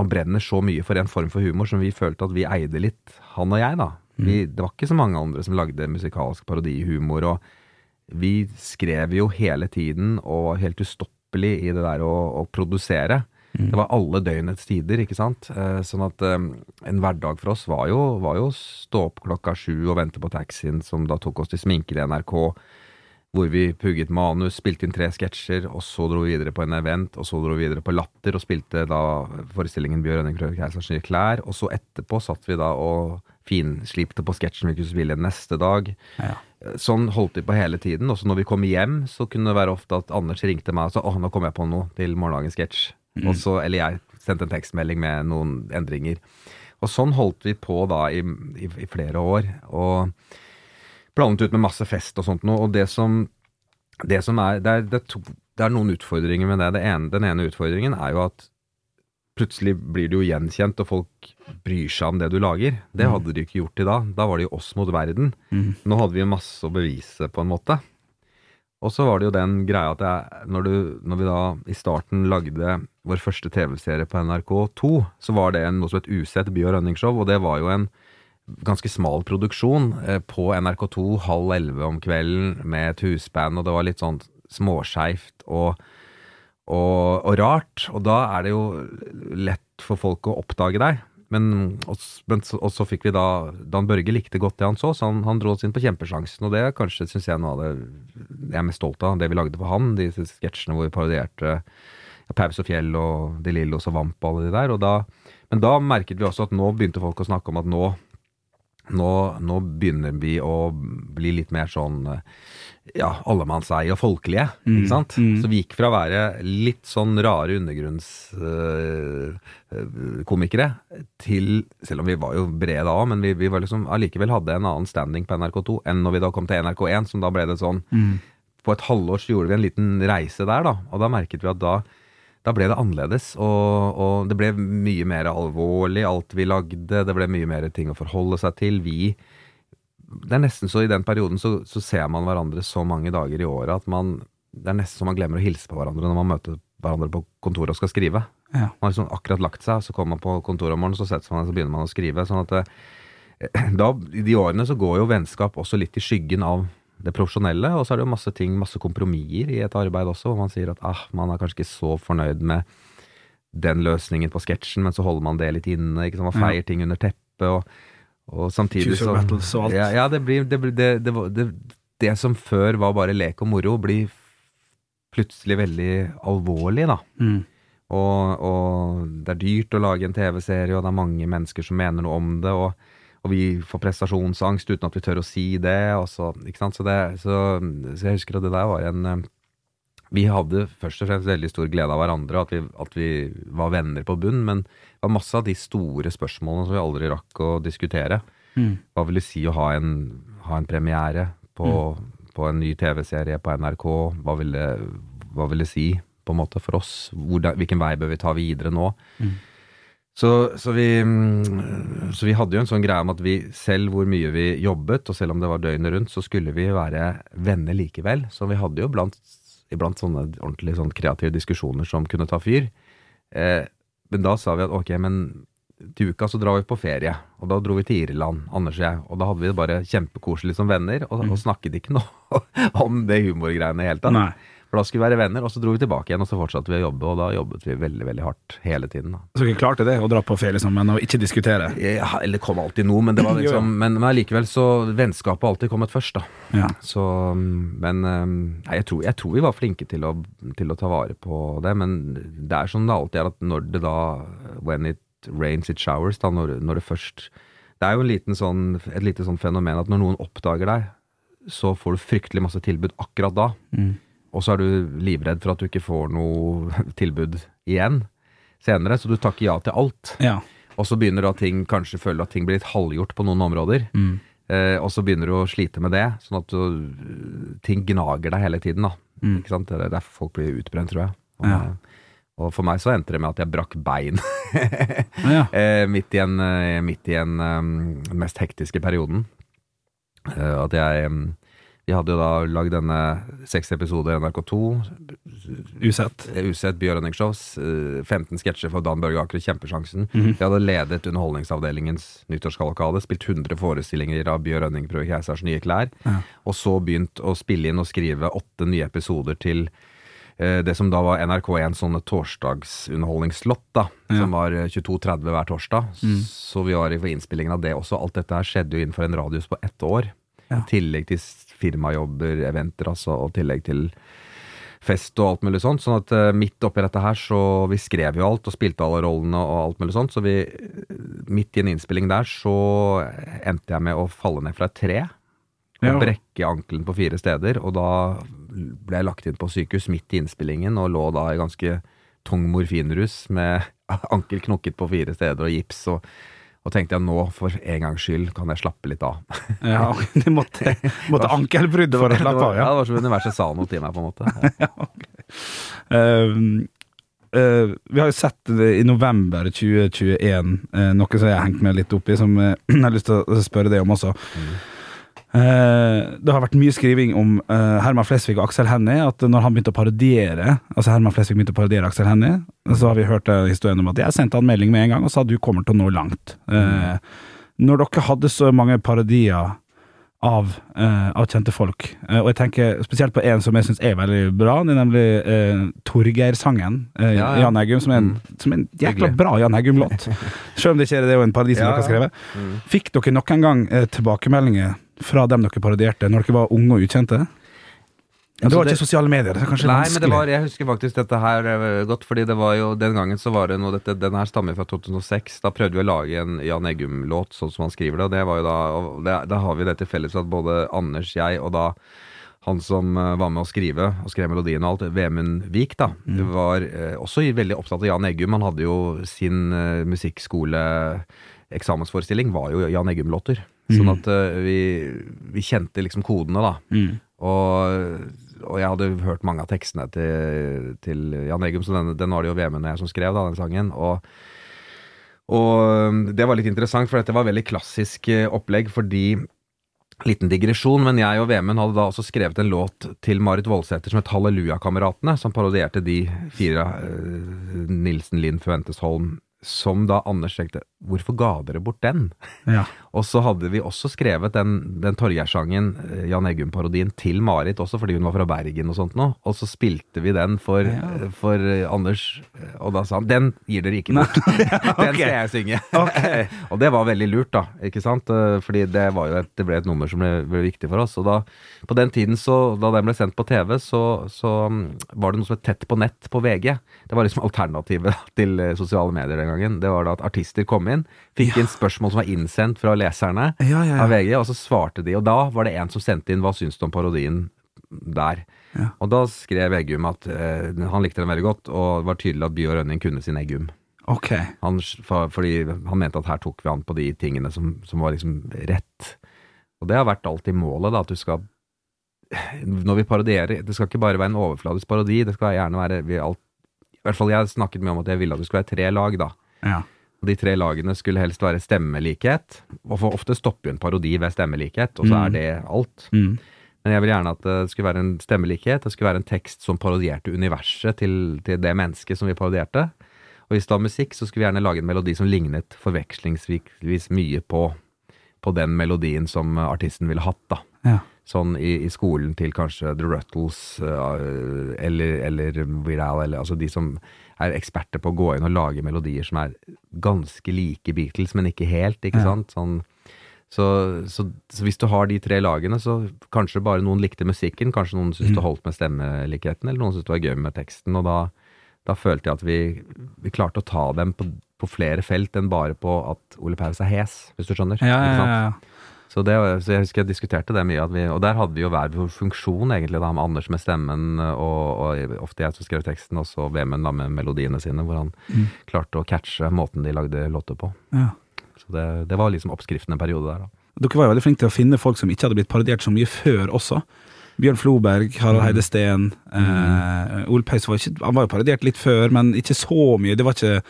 man brenner så mye for en form for humor som vi følte at vi eide litt, han og jeg, da. Vi, det var ikke så mange andre som lagde musikalsk parodihumor, og vi skrev jo hele tiden og helt ustoppelig i det der å, å produsere. Det var alle døgnets tider, ikke sant. Eh, sånn at eh, en hverdag for oss var jo, var jo å stå opp klokka sju og vente på taxien som da tok oss til sminker i NRK, hvor vi pugget manus, spilte inn tre sketsjer, og så dro vi videre på en event, og så dro vi videre på Latter og spilte da forestillingen Bjørn Rønning prøver Keisers nye klær, og så etterpå satt vi da og finslipte på sketsjen vi kunne spille neste dag. Ja. Sånn holdt vi på hele tiden. Også når vi kom hjem, så kunne det være ofte at Anders ringte meg og sa 'Å, nå kom jeg på noe til morgendagens sketsj'. Så, Eller jeg sendte en tekstmelding med noen endringer. Og sånn holdt vi på da i, i, i flere år. Og planlet ut med masse fest og sånt noe. Og det som, det som er Det er, det to, det er noen utfordringer med det. det ene, den ene utfordringen er jo at plutselig blir du jo gjenkjent, og folk bryr seg om det du lager. Det Mm. hadde de ikke gjort i dag. Da var det jo oss mot verden. Mm. Nå hadde vi masse å bevise, på en måte. Og så var det jo den greia at jeg, når, du, når vi da i starten lagde vår første TV-serie på NRK2, så var det en, noe som het Usett by- og rønningsshow, og det var jo en ganske smal produksjon eh, på NRK2 halv elleve om kvelden med et husband, og det var litt sånn småskeivt og, og, og rart. Og da er det jo lett for folk å oppdage deg. Men, og, men, og så fikk vi da Dan Børge likte godt det han så, så han, han dro oss inn på Kjempesjansen. Og det er kanskje, syns jeg, noe av det jeg er mest stolt av, det vi lagde for han. de sketsjene hvor vi parodierte ja, Paus og Fjell og De Lillos og Vamp og alle de der. Og da, men da merket vi også at nå begynte folk å snakke om at nå nå, nå begynner vi å bli litt mer sånn eh, ja, allemannseie og folkelige, ikke sant? mm. Så vi gikk fra å være litt sånn rare undergrunnskomikere til Selv om vi var jo brede da òg, men vi, vi var liksom allikevel hadde en annen standing på NRK2 enn når vi da kom til NRK1, som da ble det sånn Mm. På et halvår så gjorde vi en liten reise der, da, og da merket vi at da da ble det annerledes, og, og det ble mye mer alvorlig, alt vi lagde. Det ble mye mer ting å forholde seg til. Vi Det er nesten så i den perioden så, så ser man hverandre så mange dager i året at man Det er nesten så man glemmer å hilse på hverandre når man møter hverandre på kontoret og skal skrive. Ja. Man har liksom akkurat lagt seg, så kommer man på kontoret om morgenen, så setter man seg, så begynner man å skrive. Sånn at det, da, i de årene så går jo vennskap også litt i skyggen av det profesjonelle, og så er det jo masse ting, masse kompromisser i et arbeid også, hvor man sier at ah, man er kanskje ikke så fornøyd med den løsningen på sketsjen, men så holder man det litt inne, ikke sant, man feier ting under teppet, og, og samtidig Choose battles og alt. Ja, ja det blir det, det, det, det, det som før var bare lek og moro, blir plutselig veldig alvorlig, da. Mm. Og, og det er dyrt å lage en TV-serie, og det er mange mennesker som mener noe om det. Og, og vi får prestasjonsangst uten at vi tør å si det. Og så? Så, det så, så jeg husker at det der var en eh, Vi hadde først og fremst veldig stor glede av hverandre, at vi, at vi var venner på bunn. Men det var masse av de store spørsmålene som vi aldri rakk å diskutere. Mm. Hva vil det si å ha en, ha en premiere på, på en ny TV-serie på NRK? Hva vil, det, hva vil det si på en måte for oss? Hvor, hvilken vei bør vi ta videre nå? Mm. Så, så, vi, mm, så vi hadde jo en sånn greie om at vi selv hvor mye vi jobbet, og selv om det var døgnet rundt, så skulle vi være venner likevel. Så vi hadde jo blant, iblant sånne ordentlig sånn kreative diskusjoner som kunne ta fyr. Eh, men da sa vi at ok, men til uka så drar vi på ferie, og da dro vi til Irland, Anders og jeg, og da hadde vi det bare kjempekoselig som venner, og, og snakket ikke noe om det humorgreiene i det hele tatt. Nei. For da skulle vi være venner, og så dro vi tilbake igjen, og så fortsatte vi å jobbe, og da jobbet vi veldig, veldig hardt hele tiden. da. Så dere klarte det, å dra på ferie sammen og ikke diskutere? Ja, eller kom alltid noe, men det var liksom Men, men allikevel så Vennskapet har alltid kommet først, da. Ja. Så Men um, nei, jeg, tror, jeg tror vi var flinke til å, til å ta vare på det, men det er sånn det alltid er, at når det da When it rains, it showers, da, når, når det først Det er jo en liten sånn, et lite sånn fenomen at når noen oppdager deg, så får du fryktelig masse tilbud akkurat da. Mm. Og så er du livredd for at du ikke får noe tilbud igjen senere, så du takker ja til alt. Ja. Og så begynner da ting kanskje føle at ting blir litt halvgjort på noen områder. Mm. Eh, og så begynner du å slite med det, sånn at du, ting gnager deg hele tiden. da. Mm. Ikke sant? Det er derfor folk blir utbrent, tror jeg. Og, Ja. og for meg så endte det med at jeg brakk bein Ja. eh, midt i en, eh, midt i en um, mest hektiske perioden. Eh, at jeg um, Vi hadde jo da lagd denne seks episoder NRK2, Usett. Usett eh, 15 sketsjer for Dan Børge Aker, Kjempesjansen. Mm -hmm. De hadde ledet Underholdningsavdelingens nyttårskavalkade, spilt 100 forestillinger av Bjørn Rønning prøver Keisers nye klær, Ja. og så begynt å spille inn og skrive åtte nye episoder til eh, det som da var NRK1 sånne torsdagsunderholdningsslott, da, Ja. som var eh, 22.30 hver torsdag. Mm. Så vi var i innspillingen av det også. Alt dette her skjedde jo innenfor en radius på ett år. Ja. I tillegg til firmajobber, eventer, altså, og tillegg til fest og alt mulig sånt. Sånn at uh, midt oppi dette her, så vi skrev jo alt og spilte alle rollene og alt mulig sånt. Så vi, midt i en innspilling der, så endte jeg med å falle ned fra et tre. Og Ja. brekke ankelen på fire steder. Og da ble jeg lagt inn på sykehus midt i innspillingen og lå da i ganske tung morfinrus med ankel knokket på fire steder og gips. Og, og tenkte jeg nå, for en gangs skyld, kan jeg slappe litt av. Ja, Du måtte, måtte ankelbruddet for å slappe av, Ja, ja. det var som universet sa noe til meg, på en måte. ja. okay. Eh, uh, vi har jo sett i november 2021, uh, noe som jeg har hengt meg litt opp i, som eh, jeg har lyst til å spørre deg om også. Eh, det har vært mye skriving om eh, Herman Flesvig og Aksel Hennie. At når han begynte å parodiere Altså Herman Flesvig begynte å parodiere Aksel Hennie, så har vi hørt eh, historien om at jeg sendte han melding med en gang og sa du kommer til å nå langt. Mm. når dere hadde så mange parodier av, eh, av kjente folk, eh, og jeg tenker spesielt på en som jeg syns er veldig bra, det er nemlig uh, Torgeir-sangen. Uh, Ja, ja. Jan Eggum, som en, som er en jækla bra Jan Eggum-låt. Selv om det ikke er det det er jo en parodi som Ja, dere har skrevet. Mm. Fikk dere noen gang uh, tilbakemeldinger fra dem dere parodierte, når dere var unge og ukjente? Det Altså, var ikke sosiale medier, det er kanskje Nei, vanskelig. men det var, jeg husker faktisk dette her eh, godt, fordi det var jo den gangen så var det noe dette, Den her stammer fra 2006. Da prøvde vi å lage en Jan Eggum-låt sånn som han skriver det, og det var jo da og det, Da har vi det til felles at både Anders, jeg og da han som eh, var med å skrive og skrev melodien og alt, Vemund Vik, da, var eh, også veldig opptatt av Jan Eggum. Han hadde jo sin uh, musikkskole-eksamensforestilling var jo Jan Eggum-låter. Sånn at uh, vi, vi kjente liksom kodene, da. Mm. Og, og jeg hadde hørt mange av tekstene til, til Jan Eggum, så den, den var det jo Vemund og jeg som skrev, da, den sangen. Og, og det var litt interessant, for dette var veldig klassisk eh, opplegg, fordi Liten digresjon, men jeg og Vemund hadde da også skrevet en låt til Marit Voldsæter som het Hallelujakameratene, som parodierte de fire eh, Nilsen, Linn, Fuentes Holm, som da Anders tenkte Hvorfor ga dere bort den? Ja. Og så hadde vi også skrevet den, den Torgeir-sangen, eh, Jan Eggum-parodien, til Marit også, fordi hun var fra Bergen og sånt noe. Og så spilte vi den for, Ja. for eh, Anders, eh, og da sa han den gir dere ikke bort. Den skal jeg synge. og det var veldig lurt, da. ikke sant? Eh, Fordi det, var jo et, det ble et nummer som ble, ble viktig for oss. Og da, på den tiden, så, da den ble sendt på TV, så, så mm, var det noe som het Tett på nett på VG. Det var liksom alternativet til eh, sosiale medier den gangen. Det var da at artister kom inn, fikk inn spørsmål som var innsendt fra leserne Ja, ja, ja. av VG, og så svarte de. Og da var det en som sendte inn 'Hva syns du om parodien?' der. Ja. Og da skrev Eggum at eh, han likte den veldig godt, og det var tydelig at By og Rønning kunne sin Eggum. Okay. Han, for, fordi han mente at her tok vi an på de tingene som, som var liksom rett. Og det har vært alltid målet, da, at du skal Når vi parodierer Det skal ikke bare være en overfladisk parodi, det skal gjerne være vi alt, I hvert fall jeg snakket mye om at jeg ville at det skulle være tre lag, da. Ja. Og de tre lagene skulle helst være stemmelikhet. Og for ofte stopper jo en parodi ved stemmelikhet, og så Mm. er det alt. Mm. Men jeg vil gjerne at det skulle være en stemmelikhet, det skulle være en tekst som parodierte universet til, til det mennesket som vi parodierte. Og hvis det var musikk, så skulle vi gjerne lage en melodi som lignet forvekslingsvis mye på, på den melodien som artisten ville hatt, da. Ja. Sånn i, i skolen til kanskje The Ruttles øh, eller, eller Viral, eller altså de som er eksperter på å gå inn og lage melodier som er ganske like Beatles, men ikke helt, ikke Ja. sant? Sånn, så, så, så hvis du har de tre lagene, så kanskje bare noen likte musikken, kanskje noen syntes det holdt med stemmelikheten, eller noen syntes det var gøy med teksten, og da, da følte jeg at vi, vi klarte å ta dem på, på flere felt enn bare på at Ole Paus er hes, hvis du skjønner. Ja, ja, ikke sant? ja, ja. Så, det, så jeg husker jeg diskuterte det mye, vi, og der hadde vi jo hver vår funksjon, egentlig, da, med Anders med stemmen, og, og ofte jeg som skrev teksten, og så Vemund med melodiene sine, hvor han Mm. klarte å catche måten de lagde låter på. ja. Så det, det var liksom oppskriften en periode der, da. Dere var jo veldig flinke til å finne folk som ikke hadde blitt parodiert så mye før også. Bjørn Floberg, Harald Heide Steen eh, Ole Paus var, ikke, han var jo parodiert litt før, men ikke så mye. Det var ikke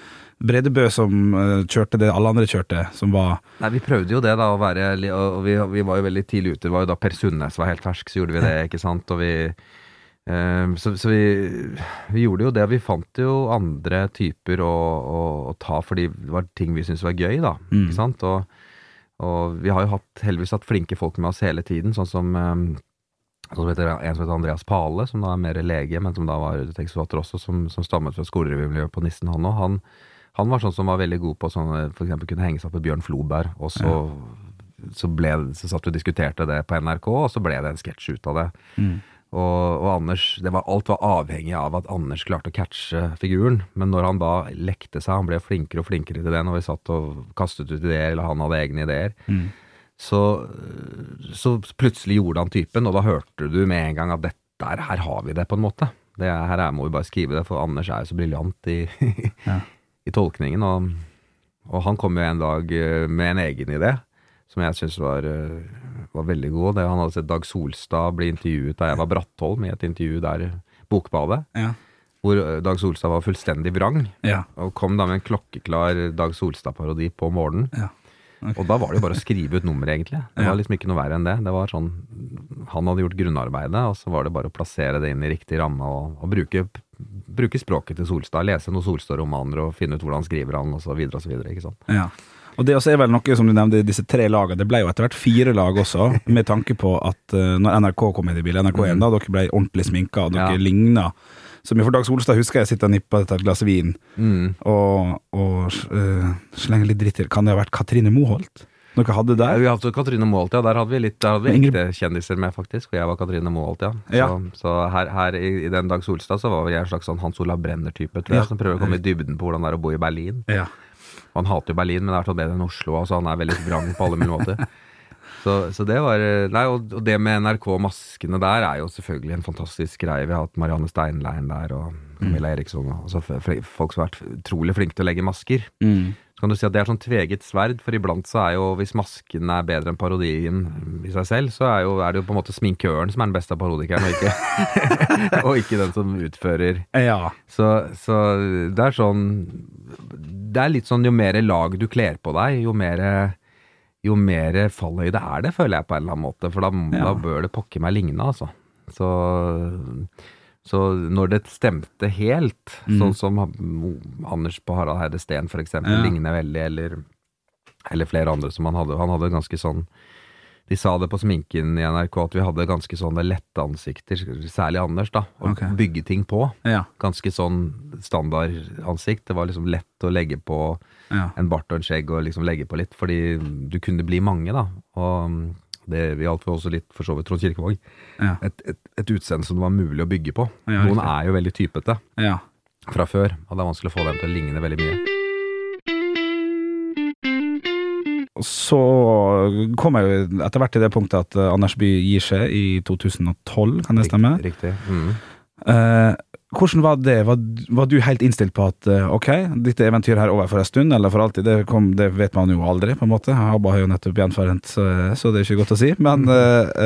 Bredebø som eh, kjørte det alle andre kjørte, som var Nei, vi prøvde jo det, da, å være Og vi, vi var jo veldig tidlig ute. Det var jo da Per Sundnes var helt fersk, så gjorde vi det, ikke sant. Og vi eh, Så, så vi, vi gjorde jo det. Vi fant jo andre typer å, å, å ta fordi det var ting vi syntes var gøy, da. Mm. Ikke sant. Og, og vi har jo hatt, heldigvis hatt flinke folk med oss hele tiden, sånn som sånn som heter, en som heter Andreas Pale, som da er mer lege, men som da var tekstforfatter også, som, som stammet fra skolerevymiljøet på Nissen, han òg. Han, han var sånn som var veldig god på sånn, eksempel kunne henge seg opp i Bjørn Floberg, og så, så, ble, så satt vi og diskuterte det på NRK, og så ble det en sketsj ut av det. Mm. Og, og Anders, det var, alt var avhengig av at Anders klarte å catche figuren, men når han da lekte seg, han ble flinkere og flinkere til det når vi satt og kastet ut ideer, eller han hadde egne ideer, Mm. så, så plutselig gjorde han typen, og da hørte du med en gang at dette, her, her har vi det, på en måte. Det, er- her er, må vi bare skrive det, for Anders er jo så briljant i, Ja. I tolkningen. Og, og han kom jo en dag eh, med en egen idé, som jeg syns var, eh, var veldig god. Det, han hadde sett Dag Solstad bli intervjuet da jeg var Brattholm, i et intervju der Bokbadet, Ja. hvor eh, Dag Solstad var fullstendig vrang. Ja. Og kom da med en klokkeklar Dag Solstad-parodi på morgenen. Ja. Okay. Og da var det jo bare å skrive ut nummeret, egentlig. Det var liksom ikke noe verre enn det. Det var sånn Han hadde gjort grunnarbeidet, og så var det bare å plassere det inn i riktig ramme og, og bruke, bruke språket til Solstad. Lese noen Solstad-romaner og finne ut hvordan skriver han, så videre. Ikke sant. Ja. Og det også er vel noe som du nevnte, disse tre lagene. Det ble jo etter hvert fire lag også, med tanke på at uh, når NRK kom inn i bildet, NRK1 da, dere ble ordentlig sminka, og dere Ja. ligna. Som for Dag Solstad husker jeg sitter og nipper etter et glass vin Mm. og, og uh, slenger litt dritt til. Kan det ha vært Katrine Moholt? Dere hadde Ja, der? vi hadde Katrine Moholt, ja. Der hadde vi litt Der hadde vi Ingrid- ekte kjendiser med, faktisk. Og jeg var Katrine Moholt, ja. Så, Ja. så her, her i, i den Dag Solstad så var jeg en slags sånn Hans Olav Brenner-type, tror Ja. jeg. Som prøver å komme i dybden på hvordan det er å bo i Berlin. Ja. Han hater jo Berlin, men det er sånn bedre enn Oslo. Altså han er veldig vrang på alle mulige måter. Så, så det var Nei, og, og det med NRK-maskene der er jo selvfølgelig en fantastisk greie. Vi har hatt Marianne Steinlein der, og Camilla Eriksson. Og, altså, folk som har vært utrolig flinke til å legge masker. Mm. Så kan du si at det er sånn tveget sverd, for iblant så er jo, hvis masken er bedre enn parodien i seg selv, så er, jo, er det jo på en måte sminkøren som er den beste parodikeren, og ikke, og ikke den som utfører. ja. Så, så det er sånn Det er litt sånn jo mer lag du kler på deg, jo mer jo mer fallhøyde er det, føler jeg på en eller annen måte. For da, Ja. da bør det pokker meg ligne, altså. Så, så når det stemte helt, Mm. sånn som Anders på Harald Heide Steen eksempel, Ja. ligner veldig, eller, eller flere andre som han hadde. Han hadde ganske sånn de sa det på sminken i NRK at vi hadde ganske sånne lette ansikter, særlig Anders, da. Å okay. bygge ting på Ja. ganske sånn standardansikt. Det var liksom lett å legge på ja. en bart og en skjegg og liksom legge på litt, fordi du kunne bli mange, da. Og det gjaldt for også litt for så vidt Trond Kirkevåg. Ja. Et, et, et utseende som det var mulig å bygge på. Ja, Noen riktig. er jo veldig typete ja. fra før, og det er vanskelig å få dem til å ligne veldig mye. Så kom jeg jo etter hvert til det punktet at eh, Anders Bye gir seg i 2012, kan det stemme? Riktig. Mm. Eh, hvordan var det? Var, var du helt innstilt på at eh, ok, dette eventyret her er over for en stund, eller for alltid? Det, kom, det vet man jo aldri, på en måte. Abba har jo nettopp gjenforent, så, så det er ikke godt å si. Men mm.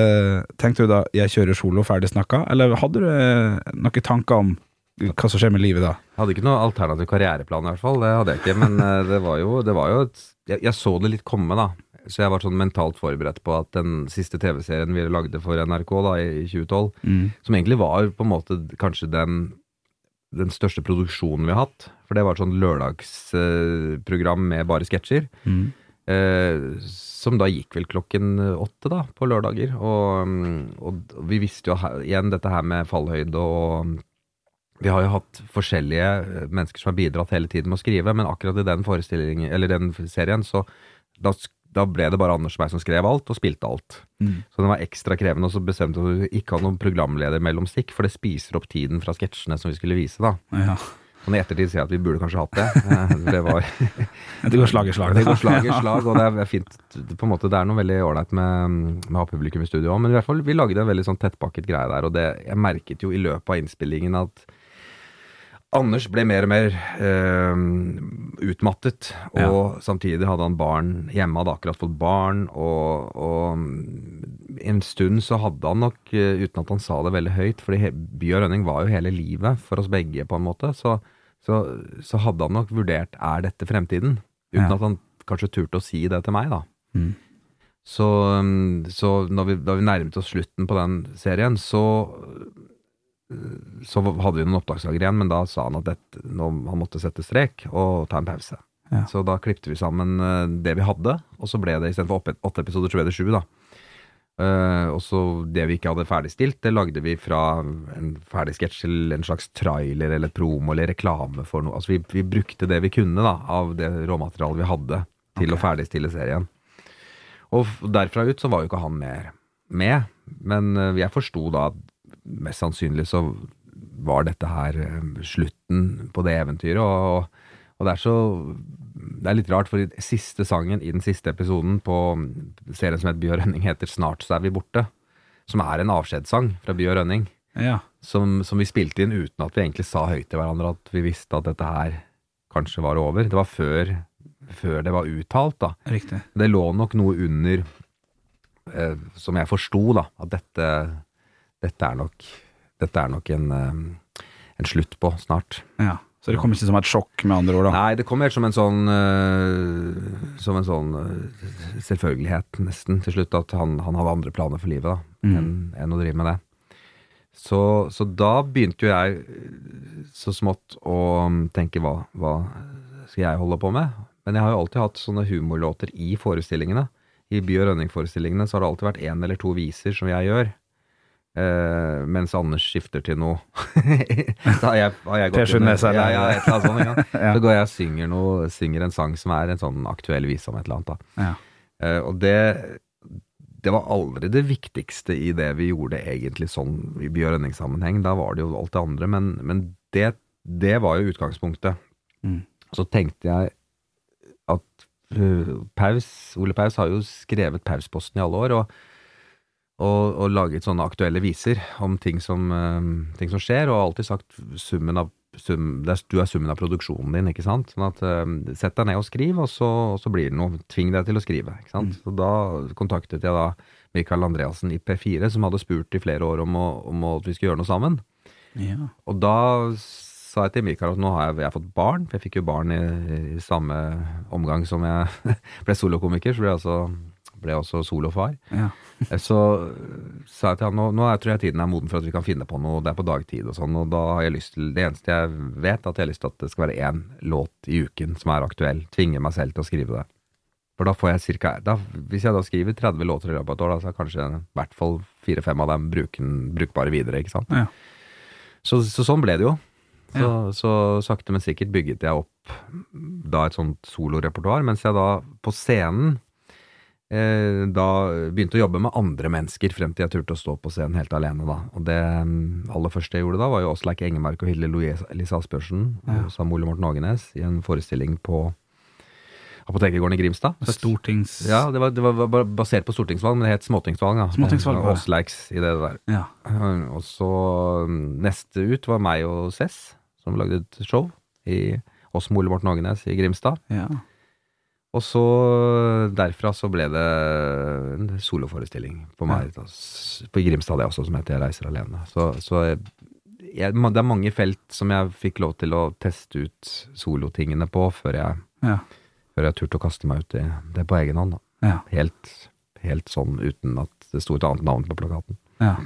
eh, tenkte du da jeg kjører solo, ferdig snakka, eller hadde du noen tanker om hva som skjer med livet da? Jeg hadde ikke noen alternativ karriereplan, i hvert fall. Det hadde jeg ikke. Men det var jo, det var jo et, jeg, jeg så det litt komme, da. Så jeg var sånn mentalt forberedt på at den siste TV-serien vi lagde for NRK da i 2012, Mm. som egentlig var på en måte kanskje den, den største produksjonen vi har hatt. For det var et sånn lørdagsprogram med bare sketsjer. Mm. Eh, som da gikk vel klokken åtte da, på lørdager. Og, mm, og vi visste jo igjen dette her med fallhøyde og mm, Vi har jo hatt forskjellige eh, mennesker som har bidratt hele tiden med å skrive, men akkurat i den eller den serien, så da, da ble det bare Anders og meg som skrev alt, og spilte alt. Mm. Så det var ekstra krevende, og så bestemte vi å ikke hadde noen programleder mellom stikk, for det spiser opp tiden fra sketsjene som vi skulle vise, da. Ja. Sånn i ettertid sier jeg at vi burde kanskje hatt det. Eh, Det var Det går slag i slag. det går slag i slag, og det er fint. På en måte, det er noe veldig ålreit med, med å ha publikum i studio òg, men i hvert fall, vi lagde en veldig sånn tettpakket greie der, og det, jeg merket jo i løpet av innspillingen at Anders ble mer og mer eh, utmattet, og samtidig hadde han barn hjemme, hadde akkurat fått barn, og, og en stund så hadde han nok, eh, uten at han sa det veldig høyt, fordi By og Rønning var jo hele livet for oss begge, på en måte, så, så, så hadde han nok vurdert er dette fremtiden, uten Ja. at han kanskje turte å si det til meg, da. Mm. Så, um, så når vi, da vi nærmet oss slutten på den serien, så så hadde vi noen opptaksdager igjen, men da sa han at dette, nå, han måtte sette strek og ta en pause. Ja. Så da klippte vi sammen eh, det vi hadde, og så ble det istedenfor åtte- åtte episoder, så ble det sju, da. Uh, og så det vi ikke hadde ferdigstilt, det lagde vi fra en ferdig sketsj til en slags trailer eller promo eller reklame for noe. Altså vi, vi brukte det vi kunne da, av det råmaterialet vi hadde til okay. å ferdigstille serien. Og derfra ut så var jo ikke han mer med, men eh, jeg forsto da at mest sannsynlig så var dette her eh, slutten på det eventyret, og, og det er så Det er litt rart, for i siste sangen i den siste episoden på serien som heter og Rønning, heter 'Snart så er vi borte', som er en avskjedssang fra og Rønning, Ja. som, som vi spilte inn uten at vi egentlig sa høyt til hverandre at vi visste at dette her kanskje var over. Det var før, før det var uttalt, da. Riktig. Det lå nok noe under, eh, som jeg forsto, da, at dette, dette er nok dette er nok en, eh, en slutt på snart. Ja. Så det kom ikke som et sjokk, med andre ord? da? Nei, det kom helt som en sånn eh, Som en sånn eh, selvfølgelighet, nesten, til slutt, at han, han hadde andre planer for livet da, Mm. enn enn å drive med det. Så, så da begynte jo jeg så smått å mm, tenke hva, hva skal jeg holde på med? Men jeg har jo alltid hatt sånne humorlåter i forestillingene. I By- og Rønning-forestillingene så har det alltid vært én eller to viser som jeg gjør. Eh, mens Anders skifter til noe Da har jeg, har jeg gått inn-? Ja, ja, et eller annet sånt. Ja. Så går jeg og synger, noe, synger en sang som er en sånn aktuell vise om et eller annet. da. Ja. Eh, og det, det var aldri det viktigste i det vi gjorde egentlig sånn i og rønningssammenheng. Da var det jo alt det andre, men, men det, det var jo utgangspunktet. Mm. Så tenkte jeg at uh, Paus, Ole Paus har jo skrevet Pausposten i alle år, og, og, og laget sånne aktuelle viser om ting som, uh, ting som skjer, og har alltid sagt summen av sum, er, du er summen av produksjonen din, ikke sant? Sånn at uh, sett deg ned og skriv, og så, og så blir det noe. Tving deg til å skrive, ikke sant? Så da kontaktet jeg da Mikael Andreassen i P4, som hadde spurt i flere år om, å, om at vi skulle gjøre noe sammen. Ja. Og da sa jeg til Mikael at nå har jeg, jeg har fått barn, for jeg fikk jo barn i, i samme omgang som jeg ble solokomiker, så ble jeg også, ble også solofar. Ja. Så sa jeg til han nå, nå tror jeg tiden er moden for at vi kan finne på noe, det er på dagtid og sånn, og da har jeg lyst til, det eneste jeg vet, at jeg har lyst til at det skal være én låt i uken som er aktuell. Tvinge meg selv til å skrive det. For da får jeg cirka, da, hvis jeg da skriver 30 låter i løpet av et år, da, så er kanskje i hvert fall fire-fem av dem bruken, brukbare videre, ikke sant. Ja. Så, så sånn ble det jo. Så, så sakte, men sikkert bygget jeg opp da et sånt solorepertoar, mens jeg da på scenen eh, da begynte å jobbe med andre mennesker frem til jeg turte å stå på scenen helt alene, da. Og det mm, aller første jeg gjorde da, var jo Åsleik Engemark og Hilde Louise Asbjørnsen Ja. og Sam Ole Morten Ågenes i en forestilling på Apotekergården i Grimstad. Stortings... Ja, det var, det var basert på stortingsvalg, men det het småtingsvalg. da. Småtingsvalg, ja. Åsleiks i det der. Ja. Og så mm, neste ut var meg og Cess, som lagde et show i oss med Ole Morten Ågenes i Grimstad. ja. Og så derfra så ble det en soloforestilling på meg da, på Grimstad, det også, som heter Jeg reiser alene. Så, så jeg, det er mange felt som jeg fikk lov til å teste ut solotingene på før jeg, Ja. før jeg turte å kaste meg ut i det på egen hånd. Ja. Helt, helt sånn uten at det sto et annet navn på plakaten. ja.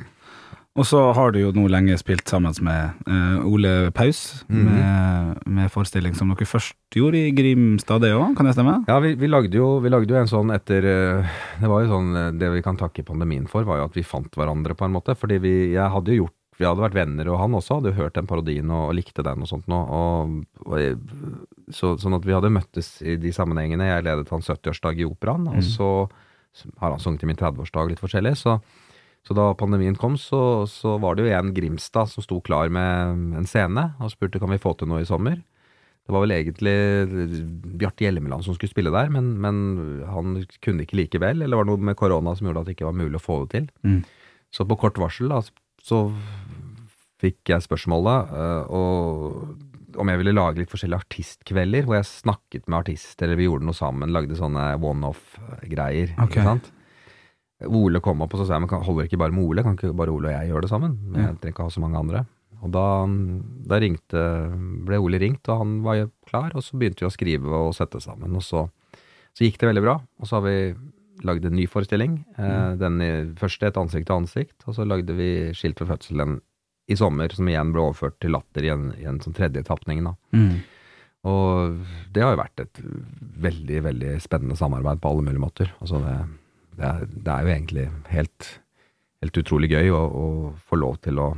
Og så har du jo nå lenge spilt sammen med uh, Ole Paus, Mhm. med, med forestilling som dere først gjorde i Grimstad, det òg, kan det stemme? Ja, vi, vi, lagde jo, vi lagde jo en sånn etter eh, Det var jo sånn eh, Det vi kan takke pandemien for, var jo at vi fant hverandre, på en måte. Fordi vi Jeg hadde jo gjort Vi hadde vært venner, og han også hadde jo hørt den parodien og, og likte den og sånt nå. Og, og, så, sånn at vi hadde møttes i de sammenhengene. Jeg ledet hans 70-årsdag i Operaen, og så har han sunget til min 30-årsdag litt forskjellig. Så, så da pandemien kom, så, så var det jo en Grimstad som sto klar med en scene og spurte kan vi få til noe i sommer. Det var vel egentlig Bjarte Hjelmeland som skulle spille der, men, men han kunne ikke likevel. Eller det var noe med korona som gjorde at det ikke var mulig å få det til. Mm. Så på kort varsel da, så fikk jeg spørsmålet eh, og om jeg ville lage litt forskjellige artistkvelder, hvor jeg snakket med artister, eller vi gjorde noe sammen, lagde sånne one-off-greier. Okay. ikke sant? Ole kom opp og så sa jeg, men holder ikke bare med Ole? Kan ikke bare Ole og jeg gjøre det sammen? Men jeg trenger ikke ha så mange andre. Og da, da ringte, ble Ole ringt, og han var jo klar, og så begynte vi å skrive og sette sammen. Og så, så gikk det veldig bra, og så har vi lagd en ny forestilling. Eh, den første et ansikt til ansikt, og så lagde vi Skilt ved fødselen i sommer, som igjen ble overført til Latter i en, i en sånn tredje tapning. da. Mm. Og det har jo vært et veldig, veldig spennende samarbeid på alle mulige måter. Altså det, det, er, det er jo egentlig helt, helt utrolig gøy å, å få lov til å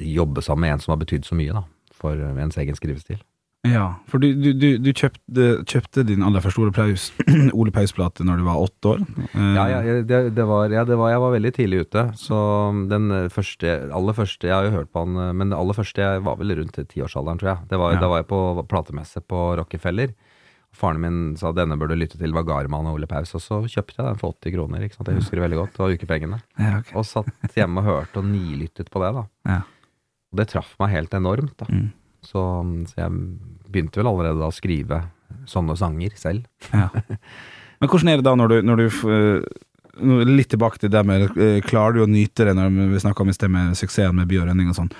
jobbe sammen med en som har betydd så mye da, for ens egen skrivestil. Ja, for du, du, du, du kjøpte, kjøpte din aller første Ole Paus, Ole Paus-plate når du var åtte år. Eh, Ja, ja, det, det var, ja det var, jeg var veldig tidlig ute. Så den første, aller første Jeg har jo hørt på han, men det aller første jeg var vel rundt tiårsalderen, tror jeg. Det var, Ja. Da var jeg på platemesse på Rockefeller. Faren min sa denne bør du lytte til, var Garman og Ole Paus. Og så kjøpte jeg den for 80 kroner. ikke sant? Jeg husker det veldig godt. Det var ukepengene. Ja, okay. Og satt hjemme og hørte og nilyttet på det. da. Ja. Og det traff meg helt enormt. da. Mm. Så, så jeg begynte vel allerede da å skrive sånne sanger selv. Ja. Men hvordan er det da når du, når du eh, litt tilbake til det med eh, Klarer du å nyte det når vi snakker om i sted med suksessen med by og rønning og sånn?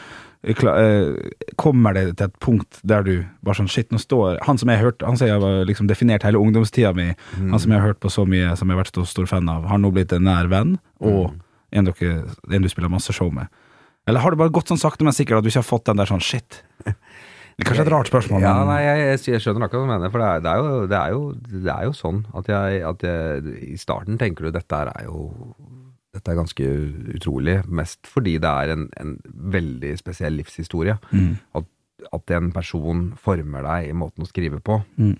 Eh, eh, Kommer det til et punkt der du bare sånn Shit, nå står Han som jeg har hørt Han som jeg har liksom definert hele ungdomstida mi, han som jeg har hørt på så mye, som jeg har vært så stor fan av, har nå blitt en nær venn, og en, dere, en du spiller masse show med. Eller har det bare gått sånn sakte, men sikkert at du ikke har fått den der sånn shit? Det er kanskje et rart spørsmål, Ja, nei, jeg, jeg, jeg skjønner akkurat hva du mener. For det er, det er, jo, det er, jo, det er jo sånn at jeg, at I starten tenker du dette her er jo dette er ganske utrolig, mest fordi det er en, en veldig spesiell livshistorie. Mm. At, at en person former deg i måten å skrive på. Mm.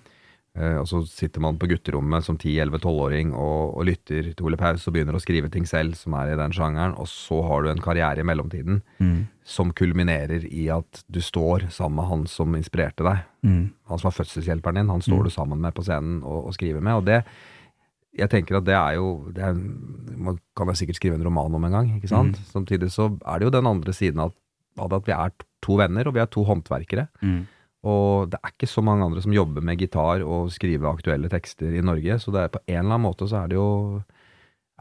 Eh, og så sitter man på gutterommet som 10-11-12-åring og, og lytter til Ole Paus og begynner å skrive ting selv som er i den sjangeren, og så har du en karriere i mellomtiden Mm. som kulminerer i at du står sammen med han som inspirerte deg Mm. han som var fødselshjelperen din, han står du sammen med på scenen og, og skriver med. Og det, jeg tenker at det er jo det er, Man kan jo sikkert skrive en roman om en gang, ikke sant? Samtidig så er det jo den andre siden av det at vi er to venner, og vi er to håndverkere. Mm. Og det er ikke så mange andre som jobber med gitar og skriver aktuelle tekster i Norge, så det er på en eller annen måte så er det jo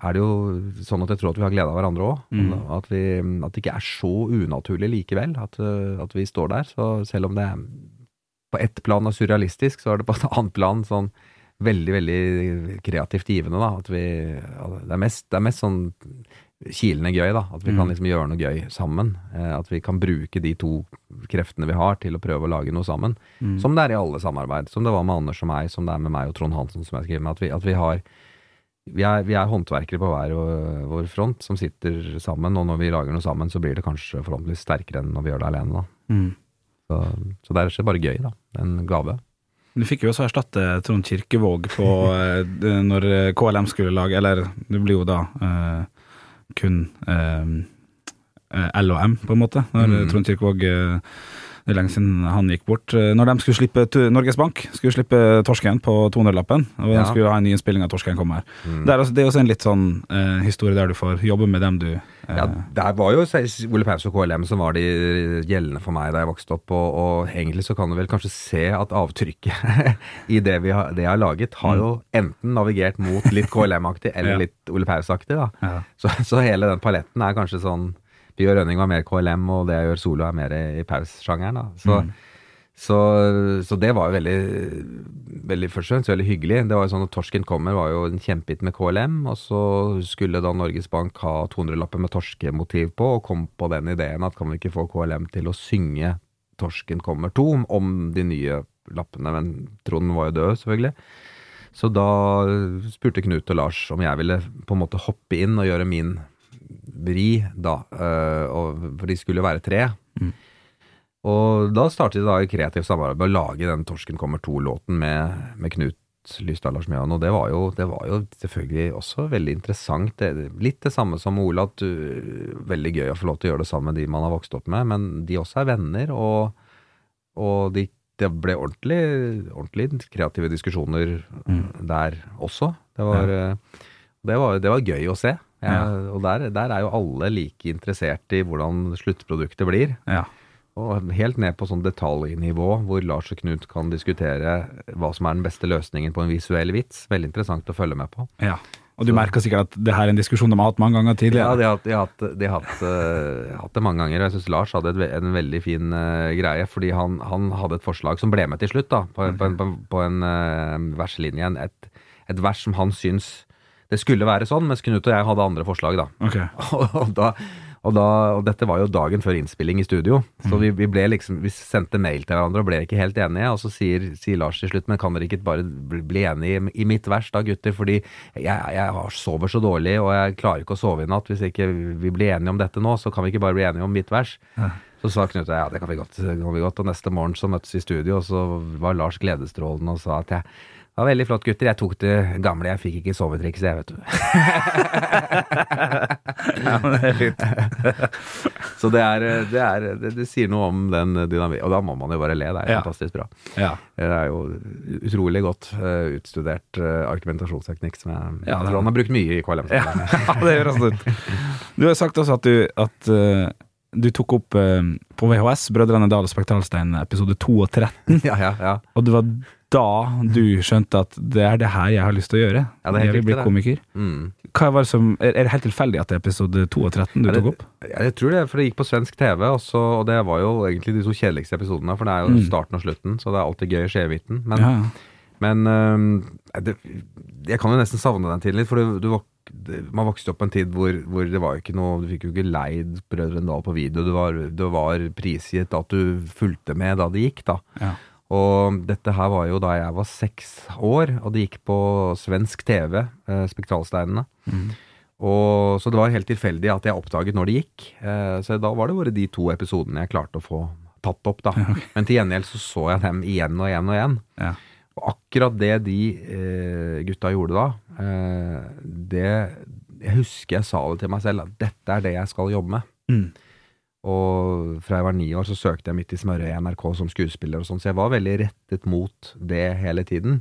er det jo sånn at jeg tror at vi har glede av hverandre òg. Mm. At, at det ikke er så unaturlig likevel at, uh, at vi står der. Så selv om det på ett plan er surrealistisk, så er det på et annet plan sånn veldig, veldig kreativt givende. da, at vi, ja, det, er mest, det er mest sånn kilende gøy, da. At vi kan Mm. liksom gjøre noe gøy sammen. Eh, at vi kan bruke de to kreftene vi har til å prøve å lage noe sammen. Mm. Som det er i alle samarbeid. Som det var med Anders og meg, som det er med meg og Trond Hansen, som jeg skriver med. At vi, at vi har vi er, vi er håndverkere på hver vår- front som sitter sammen, og når vi lager noe sammen, så blir det kanskje forhåpentligvis sterkere enn når vi gjør det alene. da. Mm. Så, så det er bare gøy, da. En gave. Du fikk jo også erstatte Trond Kirkevåg på eh, når KLM skulle lage Eller det blir jo da eh, kun eh, L og M, på en måte. Når Mm. Trond Kirkevåg eh, Det er lenge siden han gikk bort. Når de skulle slippe Norges Bank skulle slippe Torsken på 200-lappen, og de Ja. skulle ha en ny innspilling av Torsken kommer. Mm. Det, er også, det er også en litt sånn eh, historie der du får jobbe med dem du Ja, der var jo Ole Paus og KLM som var de gjeldende for meg da jeg vokste opp, og, og egentlig så kan du vel kanskje se at avtrykket i det, vi har, det jeg har laget, har jo enten navigert mot litt KLM-aktig eller Ja. litt Ole Paus-aktig, da. ja. Så, så hele den paletten er kanskje sånn Bjørn Rønning var mer KLM, og det jeg gjør solo er mer i, i Paus-sjangeren, da. Så, Mm. Så, så det var jo veldig, veldig først og fremst veldig hyggelig. Det var jo sånn at Torsken kommer var jo en kjempehit med KLM, og så skulle da Norges Bank ha 200-lapper med torskemotiv på, og kom på den ideen at kan vi ikke få KLM til å synge Torsken kommer 2 om de nye lappene, men Trond var jo død, selvfølgelig. Så da spurte Knut og Lars om jeg ville på en måte hoppe inn og gjøre min vri, da. og, for de skulle være tre. Og da startet da i kreativt samarbeid med å lage den Torsken kommer to-låten med, med Knut Lystad Lars Mjøen. Og det var, jo, det var jo selvfølgelig også veldig interessant. Det, litt det samme som Ole, at du, veldig gøy å få lov til å gjøre det sammen med de man har vokst opp med, men de også er venner, og, og de, det ble ordentlig, ordentlig kreative diskusjoner Mm. der også. Det var, ja. det var, det var gøy å se. Ja. Og der, der er jo alle like interessert i hvordan sluttproduktet blir. ja. Og helt ned på sånn detaljnivå, hvor Lars og Knut kan diskutere hva som er den beste løsningen på en visuell vits. Veldig interessant å følge med på. ja. Og du merker sikkert at det her er en diskusjon de har hatt mange ganger Ja, tidligere. de har, de har, hatt, de har hatt, uh, hatt det mange ganger. og Jeg syns Lars hadde et, en veldig fin uh, greie, fordi han, han hadde et forslag som ble med til slutt, da, på, på en, på, på en uh, verslinje. Et, et vers som han syns det skulle være sånn, mens Knut og jeg hadde andre forslag, da. Ok. og, da, og, da, og dette var jo dagen før innspilling i studio, så vi, vi ble liksom, vi sendte mail til hverandre og ble ikke helt enige. Og så sier, sier Lars til slutt, men kan dere ikke bare bli, bli enige i, i mitt vers da, gutter? Fordi jeg, jeg sover så dårlig, og jeg klarer ikke å sove i natt. Hvis ikke vi blir enige om dette nå, så kan vi ikke bare bli enige om mitt vers. Så sa Knut ja, det kan vi godt. Kan vi godt. Og neste morgen så møttes vi i studio, og så var Lars gledesstrålende og sa at jeg det var veldig flott, gutter. Jeg tok det gamle. Jeg fikk ikke sovetrikset, jeg, vet du. Ja, men det er fint. Så det, er, det, er, det, det sier noe om den dynamikken. Og da må man jo bare le. Det er Ja. fantastisk bra. Ja. Det er jo utrolig godt uh, utstudert uh, argumentasjonsteknikk som jeg, Ja, jeg tror han har brukt mye i KLM. Ja, det gjør han ut. Du har sagt også at du, at, uh, du tok opp på VHS Brødrene Dal og Spektralstein episode 2 og 13, ja, ja, ja. og det var da du skjønte at det er det her jeg har lyst til å gjøre. Ja, jeg vil bli komiker. Mm. hva var det som, er, det helt tilfeldig at det er episode 2 og 13 du Ja, det- tok opp? Jeg tror det, for det gikk på svensk TV, og, så, og det var jo egentlig de to kjedeligste episodene. For det er jo Mm. starten og slutten, så det er alltid gøy i midten. Men, Ja, men øhm, det, jeg kan jo nesten savne den tiden litt, for du, du, var man vokste opp på en tid hvor, hvor det var ikke noe Du fikk jo ikke leid Brødrene Dal på video. Det var, det var prisgitt at du fulgte med da det gikk, da. Ja. Og dette her var jo da jeg var seks år, og det gikk på svensk TV, eh, Spektralsteinene. Mm. Og, så det var helt tilfeldig at jeg oppdaget når det gikk. Eh, så da var det bare de to episodene jeg klarte å få tatt opp, da. Men til gjengjeld så så jeg dem igjen og igjen og igjen. Ja. Og akkurat det de eh, gutta gjorde da, eh, det Jeg husker jeg sa det til meg selv, at dette er det jeg skal jobbe med. Mm. Og fra jeg var ni år, så søkte jeg midt i smørøyet i NRK som skuespiller og sånn, så jeg var veldig rettet mot det hele tiden.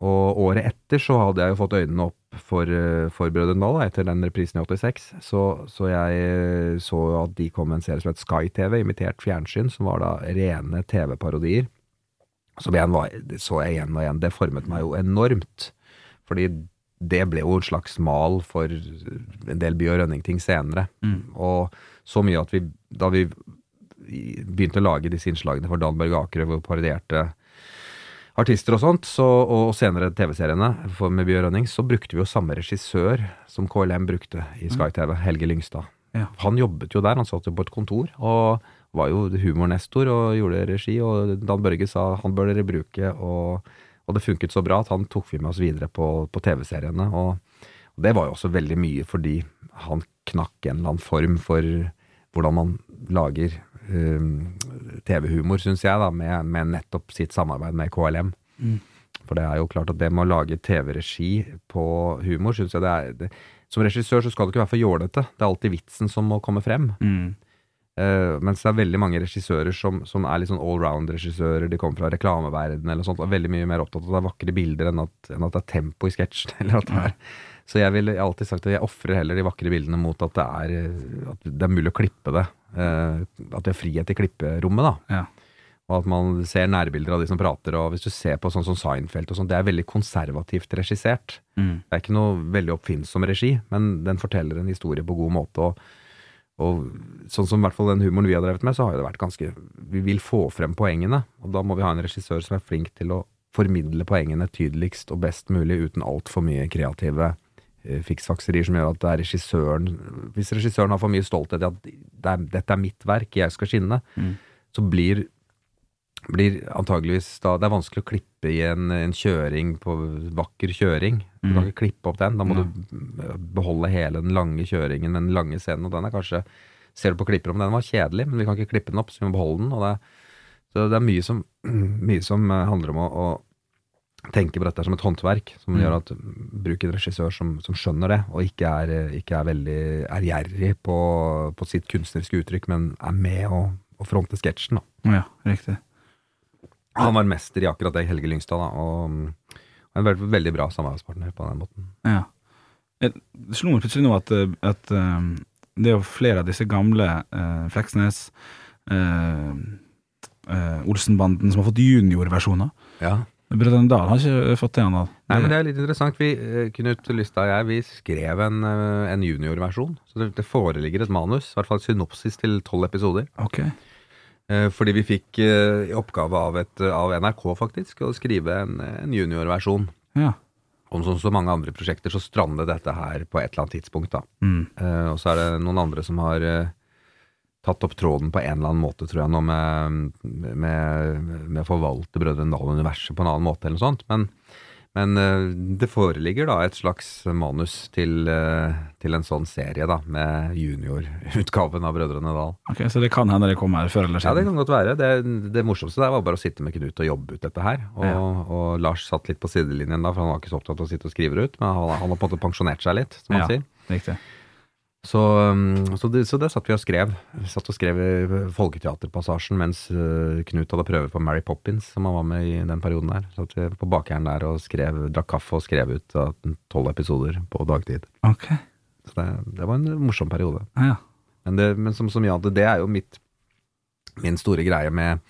Og året etter så hadde jeg jo fått øynene opp for, eh, for Brødrene Dal, etter den reprisen i 86. Så, så jeg eh, så at de kom med en serie som het Sky TV, imitert fjernsyn, som var da rene TV-parodier. Som igjen var, så jeg igjen og igjen. Det formet meg jo enormt. Fordi det ble jo en slags mal for en del By- og Rønning-ting senere. Mm. Og så mye at vi, da vi begynte å lage disse innslagene for Dan Børge Akerø, hvor vi parodierte artister og sånt, så, og senere TV-seriene med Bjørn Rønning, så brukte vi jo samme regissør som KLM brukte i Sky TV, Helge Lyngstad. Ja. Han jobbet jo der, han satt jo på et kontor, og var jo humornestor og gjorde regi, og Dan Børge sa han bør dere bruke, og, og det funket så bra at han tok vi med oss videre på, på TV-seriene, og, og det var jo også veldig mye fordi han knakk en eller annen form for hvordan man lager um, TV-humor, syns jeg, da, med, med nettopp sitt samarbeid med KLM. Mm. For det er jo klart at det med å lage TV-regi på humor, syns jeg det er det, Som regissør så skal du ikke være for jålete. Det er alltid vitsen som må komme frem. Mm. Uh, mens det er veldig mange regissører som, som er litt sånn allround-regissører. De kommer fra reklameverdenen eller sånt. Og er veldig mye mer opptatt av det er vakre bilder enn at, enn at det er tempo i sketsjen. eller at det er så jeg vil alltid sagt at jeg ofrer heller de vakre bildene mot at det er, at det er mulig å klippe det. Eh, at det er frihet i klipperommet, da. Ja. Og at man ser nærbilder av de som prater. Og hvis du ser på sånn som Seinfeld og sånt, det er veldig konservativt regissert. Mm. Det er ikke noe veldig oppfinnsom regi, men den forteller en historie på god måte. Og, og sånn som i hvert fall den humoren vi har drevet med, så har det vært ganske Vi vil få frem poengene, og da må vi ha en regissør som er flink til å formidle poengene tydeligst og best mulig uten altfor mye kreative fiksfakserier som gjør at det er regissøren Hvis regissøren har for mye stolthet i at det er, dette er mitt verk, jeg skal skinne, Mm. så blir blir antageligvis da Det er vanskelig å klippe i en, en kjøring på vakker kjøring. Du kan Mm. ikke klippe opp den. Da må du beholde hele den lange kjøringen, den lange scenen. Og den er kanskje Ser du på klipper om den var kjedelig, men vi kan ikke klippe den opp, så vi må beholde den. Det, så det er mye som, mye som eh, handler om å, å tenke på dette som et håndverk, som Mm. gjør at bruk en regissør som, som skjønner det, og ikke er, eh, ikke er veldig ærgjerrig på, på sitt kunstneriske uttrykk, men er med å, og fronte sketsjen. Ja, riktig. Han var mester i akkurat det, Helge Lyngstad, da, og og en veldig, veldig bra samarbeidspartner på den måten. Ja. Det slo meg plutselig nå at, eh, at eh, det er jo flere av disse gamle eh, Fleksnes, eh, eh, Olsenbanden, som har fått juniorversjoner. Ja. Brødrene Dal har ikke fått det ennå. Nei, men det er litt interessant. Vi, eh, Knut Lystad og jeg, vi skrev en, eh, en juniorversjon. Så det, det foreligger et manus, i hvert fall et synopsis til tolv episoder. Ok. Eh, Fordi vi fikk eh, i oppgave av, et, av NRK, faktisk, å skrive en, en juniorversjon. Ja. Om sånn som mange andre prosjekter, så strandet dette her på et eller annet tidspunkt, da. Mm. Eh, og så er det noen andre som har eh, tatt opp tråden på en eller annen måte, tror jeg, nå med, med, med å forvalte Brødrene Dal-universet på en annen måte, eller noe sånt. Men, men eh, det foreligger da et slags manus til, eh, til en sånn serie, da, med juniorutgaven av Brødrene Dal. Ok, Så det kan hende det kommer før eller siden? Ja, det kan godt være. Det, det morsomste der var bare å sitte med Knut og jobbe ut dette her. Og, Ja. og Lars satt litt på sidelinjen da, for han var ikke så opptatt av å sitte og skrive det ut. Men han, han har på en måte pensjonert seg litt, som han Ja. sier. Riktig. Så, um, så, det, så det satt vi og skrev. Vi satt og skrev i Folketeaterpassasjen mens uh, Knut hadde prøve på Mary Poppins, som han var med i den perioden der. Satt vi på bakeren der og skrev, drakk kaffe og skrev ut tolv episoder på dagtid. Okay. Så det, det var en morsom periode. Ja. Men, det, men som, som Jan, det er jo mitt, min store greie med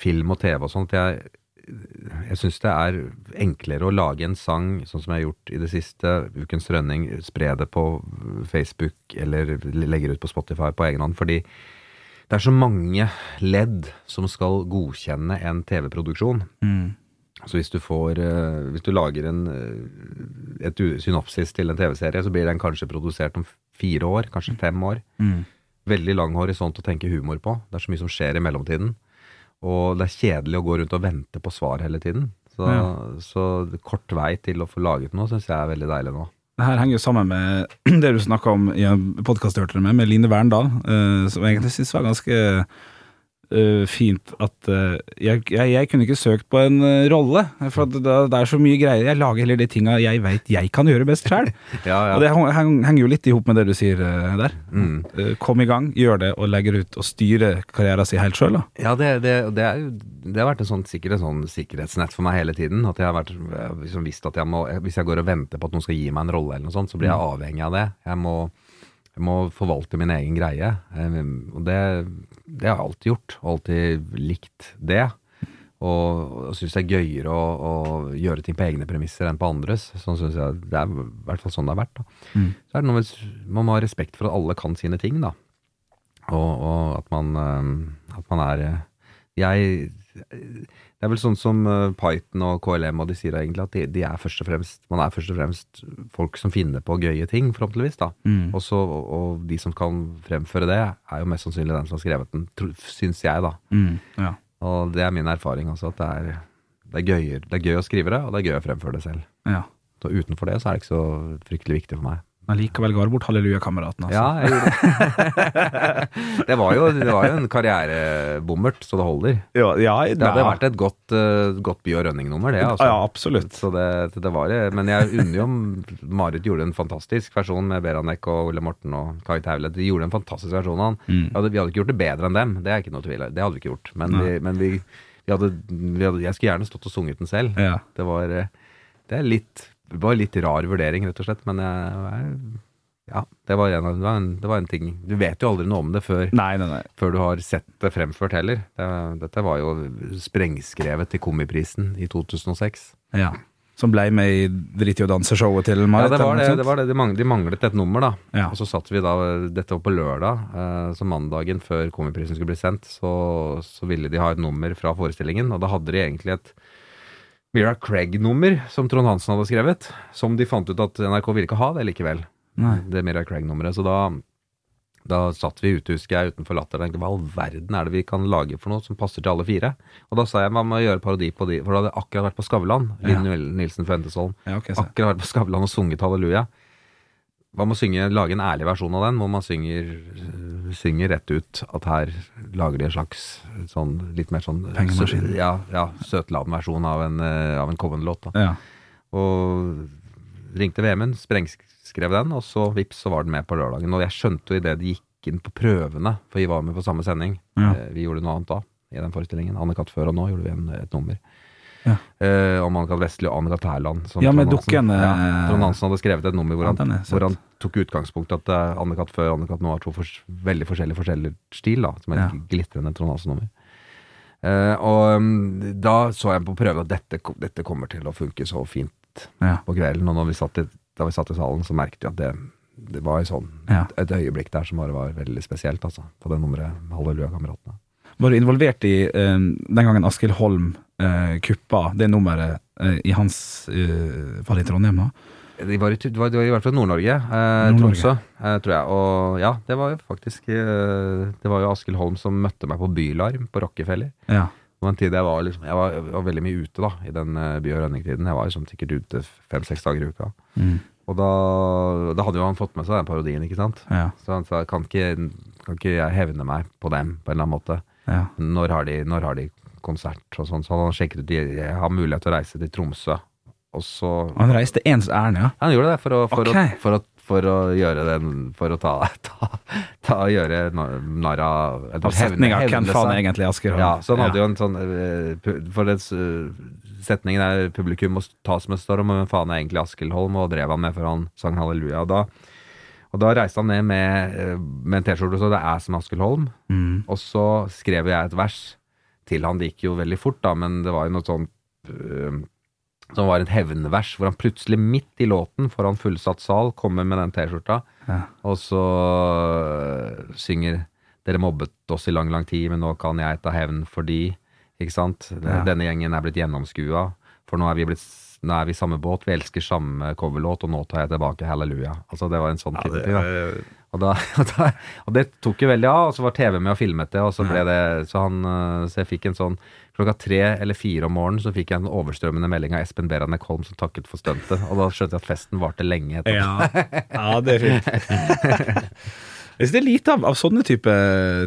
film og TV og sånt. Jeg, jeg syns det er enklere å lage en sang sånn som jeg har gjort i det siste, Ukens Rønning, spre det på Facebook eller legger ut på Spotify på egen hånd, fordi det er så mange ledd som skal godkjenne en TV-produksjon. Mm. Så hvis du får eh, Hvis du lager en, eh, et synopsis til en TV-serie, så blir den kanskje produsert om fire år, kanskje fem år. Mm. Veldig lang horisont å tenke humor på. Det er så mye som skjer i mellomtiden. Og det er kjedelig å gå rundt og vente på svar hele tiden. Så, Ja. så kort vei til å få laget noe syns jeg er veldig deilig nå. Det her henger jo sammen med det du snakka om i en podkast jeg hørte med, med Line Verndal, eh, som jeg egentlig syns var ganske eh, fint at uh, jeg, jeg, jeg kunne ikke søkt på en uh, rolle, for at det, det er så mye greier. Jeg lager heller de tinga jeg veit jeg kan gjøre best sjøl. Ja, ja. Og det heng- heng- henger jo litt ihop med det du sier der. Mm. Kom i gang, gjør det, og legger ut og styrer karrieren sin helt sjøl, da. Ja, det, det, det, er det har vært en sånn, sikkert sånn sikkerhetsnett for meg hele tiden. At jeg har vært, liksom visst at jeg må, hvis jeg går og venter på at noen skal gi meg en rolle, eller noe sånt, så blir jeg avhengig av det. Jeg må, jeg må forvalte min egen greie. Eh, Og det, det har jeg alltid gjort, og alltid likt det. Og, og syns det er gøyere å, å gjøre ting på egne premisser enn på andres. Sånn synes jeg, Det er i hvert fall sånn det har vært. da. Mm. Så er det noe med, Man må ha respekt for at alle kan sine ting, da. Og, og at man eh, At man er eh, Jeg Det er vel sånn som eh, Python og KLM og de sier egentlig, at de, de er fremst Man er først og fremst folk som finner på gøye ting, forhåpentligvis, da. Mm. Og, og de som kan fremføre det, er jo mest sannsynlig den som har skrevet den, syns jeg, da. Mm. Ja. Og det er min erfaring, også, at det er, det er, gøy, det er gøy å skrive det, og det er gøy å fremføre det selv. ja. Så utenfor det så er det ikke så fryktelig viktig for meg. Men likevel går bort halleluja-kameraten, altså. Ja, jeg gjorde det. det, var jo, det var jo en karrierebommert, så det holder. Ja, ja, Det hadde vært et godt, uh, godt By- og Rønning-nummer, det. Altså. Ja, absolutt. Så det, det var det. Men jeg unner jo om Marit gjorde en fantastisk versjon med Beranek og Ole Morten og Kai Taule. De gjorde en fantastisk versjon av han. Mm. Ja, det- vi hadde ikke gjort det bedre enn dem, det er ikke noe tvil Det hadde vi ikke gjort. Men, vi, men vi, vi, hadde, vi hadde Jeg skulle gjerne stått og sunget den selv. Ja. Det var eh, Det er litt Det var litt rar vurdering, rett og slett. Men jeg, ja, det var, en, det, var en, det var en ting Du vet jo aldri noe om det før, Nei, nei, nei. før du har sett det fremført heller. Det, dette var jo sprengskrevet til Komiprisen i 2006. Ja. Som ble med i Drit i å danse-showet til Ja, det var det. det, var det. De, manglet, de manglet et nummer, da. Ja. Og så satt vi da Dette var på lørdag, eh, så mandagen før Komiprisen skulle bli sendt, så, så ville de ha et nummer fra forestillingen, og da hadde de egentlig et Mira Craig-nummer som Trond Hansen hadde skrevet, som de fant ut at NRK ville ikke ha det likevel. Nei. Det Mira Craig-nummeret. Så da, da satt vi ute, husker jeg, utenfor Latter og tenkte hva all verden er det vi kan lage for noe som passer til alle fire? Og da sa jeg hva med å gjøre parodi på de, for da hadde jeg akkurat vært på Skavlan, Linn Nilsen Fuentesholm Ja, okay, akkurat vært på Skavlan og sunget Halleluja. Hva med å synge, lage en ærlig versjon av den, hvor man synger, synger rett ut at her lager de en slags sånn litt mer sånn Pengemaskin. Ja, ja søtladen versjon av en, øh, av en kommende låt. Ja. Og ringte Vemund, sprengskrev den, og så vips, så var den med på lørdagen. Og jeg skjønte jo idet det gikk inn på prøvene, for vi var med på samme sending. Ja. Eh, Vi gjorde noe annet da, i den forestillingen. Anne-Kat. før og nå gjorde vi en, et nummer. Ja. Eh, om Anne-Kat. Vestli og Annika Tærland. Som Ja, med dukken, Ja, eh, Trond Hansen hadde skrevet et nummer hvor, han, hvor han tok utgangspunkt i at eh, Anne-Kat. før og Anne-Kat. nå har to for, veldig forskjellige forskjellige stil, da, som er et glitrende Trond Hansen-nummer. Eh, og um, da så jeg på prøve at dette, dette kommer til å funke så fint på kvelden. Og når vi satt i, da vi satt i salen, så merket vi at det, det var sånn, et øyeblikk der som bare var veldig spesielt, altså. På det nummeret Halleluja-kameratene. Var du involvert i eh, den gangen Askild Holm eh, kuppa det nummeret eh, i hans eh, Var det i Trondheim, da? De var i, de var, de var i hvert fall Nord-Norge, eh, Nord-Norge. Tromsø, eh, tror jeg. Og ja, det var jo faktisk eh, Det var jo Askild Holm som møtte meg på Bylarm på Rockefeller. Ja. Det var en tid jeg var, liksom, jeg var, jeg var veldig mye ute da, i den uh, by- og rønningtiden. Jeg var liksom sikkert ute fem-seks dager i uka. Mm. Og da, da hadde jo han fått med seg den parodien, ikke sant. Ja. Så han sa kan ikke, kan ikke jeg hevne meg på dem på en eller annen måte. ja. Når har de, når har de konsert og sånn. Så hadde han sjekket ut de, har mulighet til å reise til Tromsø. Og så Han reiste ens ærend, ja. Han gjorde det for å, for, okay. å, for, å, for å gjøre den For å ta, ta, ta gjøre na- narr av setninga 'Hvem faen er egentlig Askild Ja, så han hadde jo en sånn eh, For den setningen er 'publikum må tas med storm', men faen er egentlig Askildholm, og drev han med før han sang halleluja. Og da, og da reiste han ned med, eh, med en T-skjorte så det er som Askildholm. Mm. og så skrev jeg et vers til han. Det gikk jo veldig fort, da, men det var jo noe sånn eh, som var et hevnvers, hvor han plutselig midt i låten foran fullsatt sal kommer med den T-skjorta, Ja. og så øh, synger 'Dere mobbet oss i lang, lang tid, men nå kan jeg ta hevn fordi' Ikke sant? Ja. Denne gjengen er blitt gjennomskua, for nå er vi blitt nå er vi i samme båt, vi elsker samme coverlåt, og nå tar jeg tilbake halleluja. Altså, det var en sånn type ting, da. Og, da, og, da, og det tok jo veldig av, og så var TV med og filmet det, og så ble det Så han øh, Så jeg fikk en sånn Klokka tre eller fire om morgenen så fikk jeg en overstrømmende melding av Espen Beranek Holm som takket for stuntet, og da skjønte jeg at festen varte lenge etterpå. Ja. ja, det er fint. Jeg synes det er lite av, av sånne type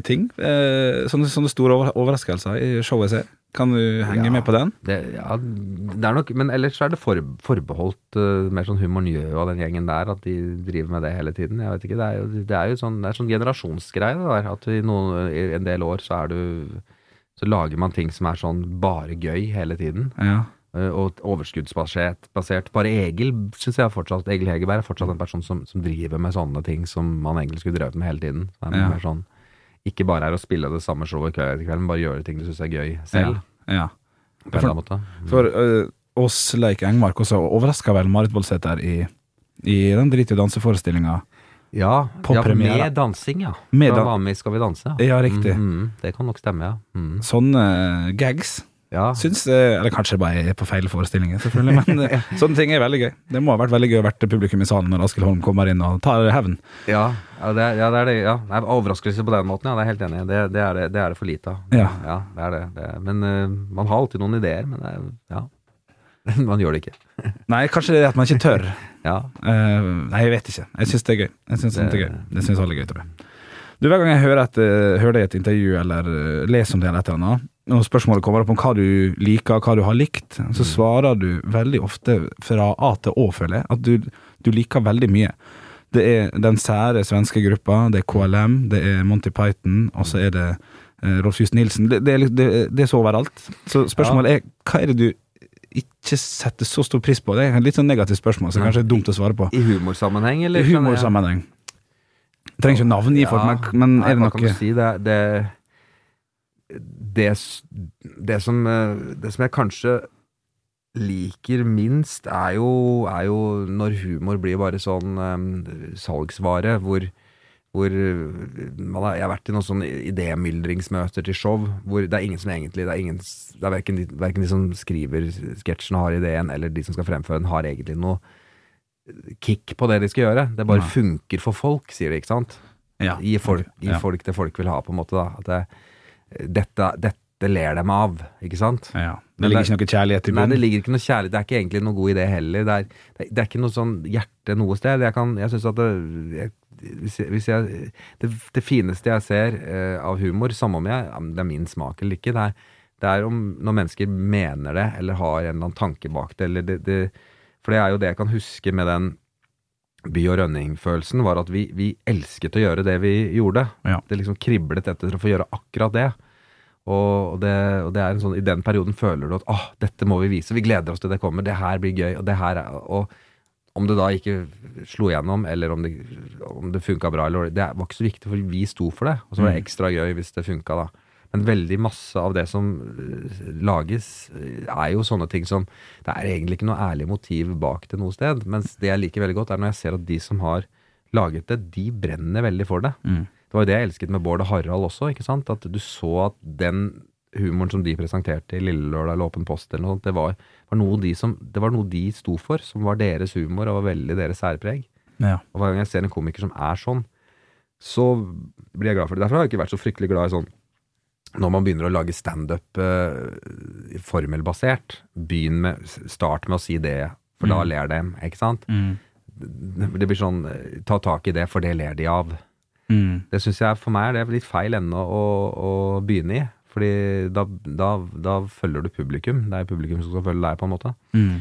ting. Eh, sånne, sånne store over, overraskelser i showet jeg ser. Kan du henge Ja. med på den? Det, ja, det er nok Men ellers så er det for, forbeholdt uh, mer sånn Humor Njø og den gjengen der, at de driver med det hele tiden. Jeg vet ikke, Det er jo, det er jo sånn, det er sånn generasjonsgreie, det der. At i, noen, i en del år så er du Så lager man ting som er sånn bare gøy hele tiden. Ja. Uh, og overskuddsbasert. Basert. Bare Egil syns jeg fortsatt Egil Hegerberg er fortsatt en person som, som driver med sånne ting som man egentlig skulle drevet med hele tiden. Det er Ja. mer sånn ikke bare er å spille det samme showet kveld etter kveld, men bare gjøre ting du syns er gøy selv. Ja. ja. På en eller annen måte. For uh, oss Leik Engmark også overraska vel Marit Voldsæter i, i den drit i danseforestillinga. Ja, ja med dansing, ja. Med Da var med i Skal vi danse. Ja, riktig. Mm, mm, det kan nok stemme, ja. Mm. Sånne gags ja. syns jeg Eller kanskje bare bare er på feil forestillinger, selvfølgelig, men eh, sånne ting er veldig gøy. Det må ha vært veldig gøy å være publikum i salen når Askild Holm kommer inn og tar hevn. Ja, ja, det, er- ja, det er det. Ja. Nei, overraskelse på den måten, ja. Det er helt enig. Det, det, er det, det er det for lite av. Ja. det er det. det er, men uh, man har alltid noen ideer, men er, ja. man gjør det ikke. Nei, kanskje det er at man ikke tør. Ja. Uh, nei, jeg vet ikke. Jeg syns det er gøy. Jeg synes det, er gøy. Det syns alle er gøy, tror jeg. Du, Hver gang jeg hører, et, eh, hører deg i et intervju eller leser om det, eller et eller annet, og spørsmålet kommer opp om hva du liker, hva du har likt, så svarer du veldig ofte fra A til Å, føler jeg, at du, du liker veldig mye. Det er den sære svenske gruppa, det er KLM, det er Monty Python, og så er det eh, Rolf Just Nilsen. Det, det, det, det er så overalt. Så spørsmålet er hva er det du ikke setter så stor pris på? Det er et litt sånn negativt spørsmål, så kanskje er dumt å svare på. I humorsammenheng, I eller? humorsammenheng. Trenger ikke navngi folk, men, men er det hva kan noe du si? Det, det, det, det, som, eh, det som jeg kanskje liker minst, er jo, er jo når humor blir bare sånn um, salgsvare, hvor, hvor man har, Jeg har vært i noen sånne idémyldringsmøter til show, hvor det er ingen som egentlig Det er, ingen, det er verken, de, verken de som skriver sketsjen har ideen, eller de som skal fremføre den, har egentlig noe kick på det de skal gjøre. Det bare ja. funker for folk, sier de, ikke sant? Ja. Gi folk, gi Ja. folk det folk vil ha, på en måte. da At det, dette, dette ler dem av, ikke sant? Ja. Det ligger ikke noe kjærlighet i bunnen? Nei, det ligger ikke noe kjærlighet. Det er ikke egentlig noen god idé heller. Det er, det er, ikke noe sånn hjerte noe sted. Jeg, kan, jeg synes at det, jeg, hvis jeg, hvis det, det fineste jeg ser uh, av humor, samme om jeg, det er min smak eller ikke, det er, det er om når mennesker mener det, eller har en eller annen tanke bak det, eller det, det For det er jo det jeg kan huske med den by- og rønning-følelsen, var at vi, vi elsket å gjøre det vi gjorde. Ja. Det liksom kriblet etter å få gjøre akkurat det. Og det, og det er en sånn, I den perioden føler du at åh, dette må vi vise. Vi gleder oss til det kommer. Det her blir gøy. Og det her er, og om det da ikke slo gjennom, eller om det, om det funka bra, eller, det var ikke så viktig, for vi sto for det. Og så var det ekstra gøy hvis det funka, da. Men veldig masse av det som øh, lages, øh, er jo sånne ting som Det er egentlig ikke noe ærlig motiv bak det noe sted. Mens det jeg liker veldig godt, er når jeg ser at de som har laget det, de brenner veldig for det. Mm. Det var jo det jeg elsket med Bård og Harald også. ikke sant? At du så at den humoren som de presenterte i Lille Lørdag eller Åpen post, eller noe sånt, det var, var noe de som, det var noe de sto for, som var deres humor og var veldig deres særpreg. Ja. Og hver gang jeg ser en komiker som er sånn, så blir jeg glad for det. Derfor har jeg ikke vært så fryktelig glad i sånn når man begynner å lage standup eh, formelbasert, begynn med, start med å si det, for da Mm. ler de, ikke sant? Mm. Det blir sånn, eh, ta tak i det, for det ler de av. Mm. Det syns jeg for meg er det litt feil ende å, å begynne i. Fordi da, da, da følger du publikum. Det er publikum som skal følge deg, på en måte. Mm.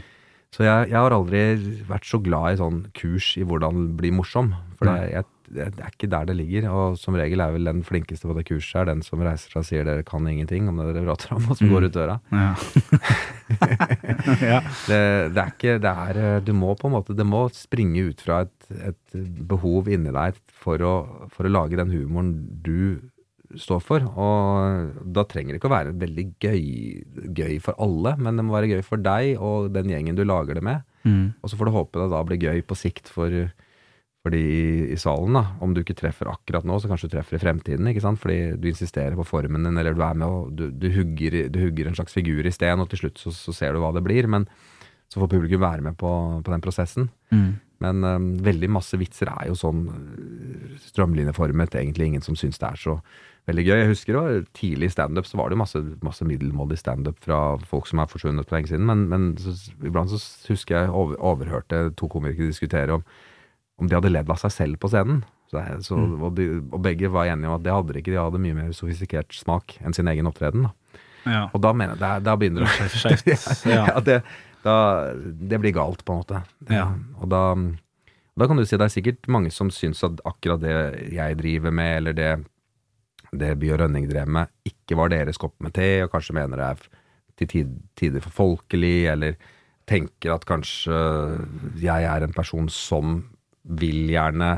Så jeg, jeg har aldri vært så glad i sånn kurs i hvordan bli morsom. For det, jeg, det er ikke der det ligger. Og som regel er vel den flinkeste på det kurset er den som reiser seg og sier dere kan ingenting om det dere prater om, og som Mm. går ut døra. Ja. ja. Det, det er ikke Det er Du må på en måte Det må springe ut fra et, et behov inni deg for å, for å lage den humoren du står for. Og da trenger det ikke å være veldig gøy, gøy for alle, men det må være gøy for deg og den gjengen du lager det med. Mm. Og så får du håpe det da blir gøy på sikt for de i, i salen. da. Om du ikke treffer akkurat nå, så kanskje du treffer i fremtiden. ikke sant? Fordi du insisterer på formen din, eller du er med og du, du, hugger, du hugger en slags figur i sten, og til slutt så, så ser du hva det blir. Men så får publikum være med på, på den prosessen. Mm. Men um, veldig masse vitser er jo sånn øh, strømlinjeformet. Egentlig ingen som syns det er så veldig gøy. Jeg husker jo tidlig i standup så var det masse, masse middelmådig standup fra folk som er forsvunnet for lenge siden. Men, men så, iblant så husker jeg over, overhørte to komikere diskutere om, om de hadde ledd av seg selv på scenen. Så, så, og, de, og begge var enige om at det hadde de ikke. De hadde mye mer sofistikert smak enn sin egen opptreden. Da. Ja. Og da mener da, da begynner det. Ja. ja, det, da, det blir galt, på en måte. Ja. Og da, da kan du si det er sikkert mange som syns at akkurat det jeg driver med, eller det, det Bjørn Rønning drev med, ikke var deres kopp med te, og kanskje mener det er til tider for folkelig, eller tenker at kanskje jeg er en person som vil gjerne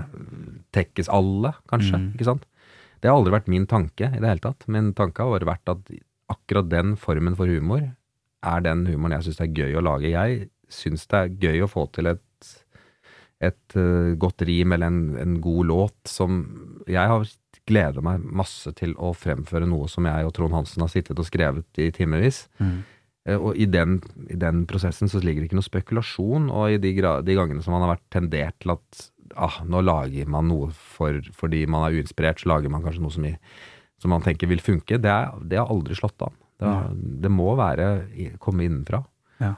tekkes alle, kanskje. Mm. Ikke sant? Det har aldri vært min tanke i det hele tatt. Min tanke har bare vært at akkurat den formen for humor er den humoren jeg syns det er gøy å lage. Jeg syns det er gøy å få til et, et uh, godt rim eller en, en god låt som Jeg har gleda meg masse til å fremføre noe som jeg og Trond Hansen har sittet og skrevet i timevis. Mm. Eh, Og i den, i den prosessen så ligger det ikke noe spekulasjon, og i de, de gangene som man har vært tendert til at ah, nå lager man noe for, fordi man er uinspirert, så lager man kanskje noe som, i, som man tenker vil funke, det, er, det har aldri slått an. Det, det må være komme innenfra. Ja.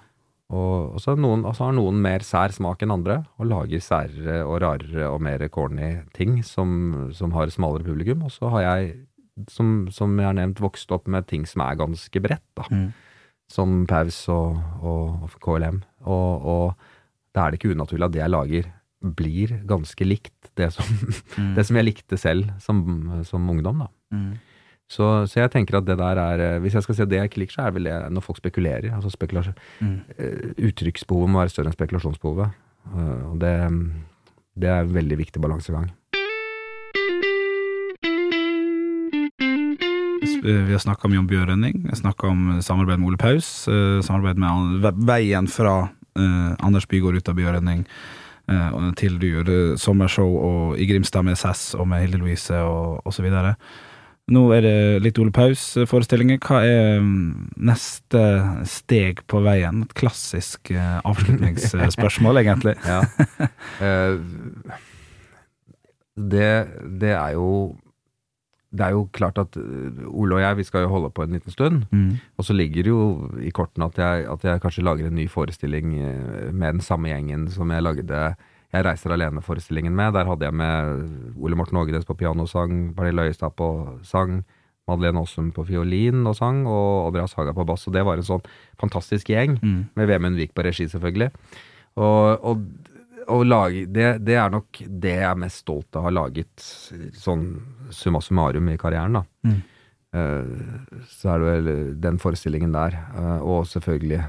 Og, så, noen, og så har noen mer sær smak enn andre, og lager særere og rarere og mer corny ting som, som har smalere publikum. Og så har jeg, som, som jeg har nevnt, vokst opp med ting som er ganske bredt, da Mm. Som Paus og, og, KLM. Og, og da er det ikke unaturlig at det jeg lager, blir ganske likt det som, Mm. det som jeg likte selv som, som ungdom. da. Mm. Så, så jeg tenker at det der er Hvis jeg skal si at det jeg ikke liker, så er det vel det når folk spekulerer. altså spekulasjon, Mm. eh, Uttrykksbehovet må være større enn spekulasjonsbehovet. Eh, og det, det er en veldig viktig balansegang. Vi har snakka mye om Bjørn Rønning, har snakka om samarbeid med Ole Paus, eh, samarbeid med veien fra eh, Anders Bygård ut av Bjørn Rønning eh, til du gjør sommershow og i Grimstad med Sass og med Hilde Louise og osv. Nå er det litt Ole Paus-forestillinger. Hva er mm, neste steg på veien? Et klassisk eh, avslutningsspørsmål, egentlig. Ja. Eh, det, det er jo Det er jo klart at eh, Ole og jeg, vi skal jo holde på en liten stund. Mm. Og så ligger det jo i kortene at jeg, at jeg kanskje lager en ny forestilling eh, med den samme gjengen som jeg lagde Jeg reiser alene-forestillingen med. Der hadde jeg med Ole Morten Ågenes på pianosang, Pernille Øyestad på sang, Madeleine Aasum på fiolin og sang, og Andreas Haga på bass. Og det var en sånn fantastisk gjeng, Mm. med Vemund Vik på regi, selvfølgelig. Og, og lage, det, det er nok det jeg er mest stolt av å ha laget, sånn summa summarum i karrieren, da. Mm. Uh, så er det vel den forestillingen der, uh, og selvfølgelig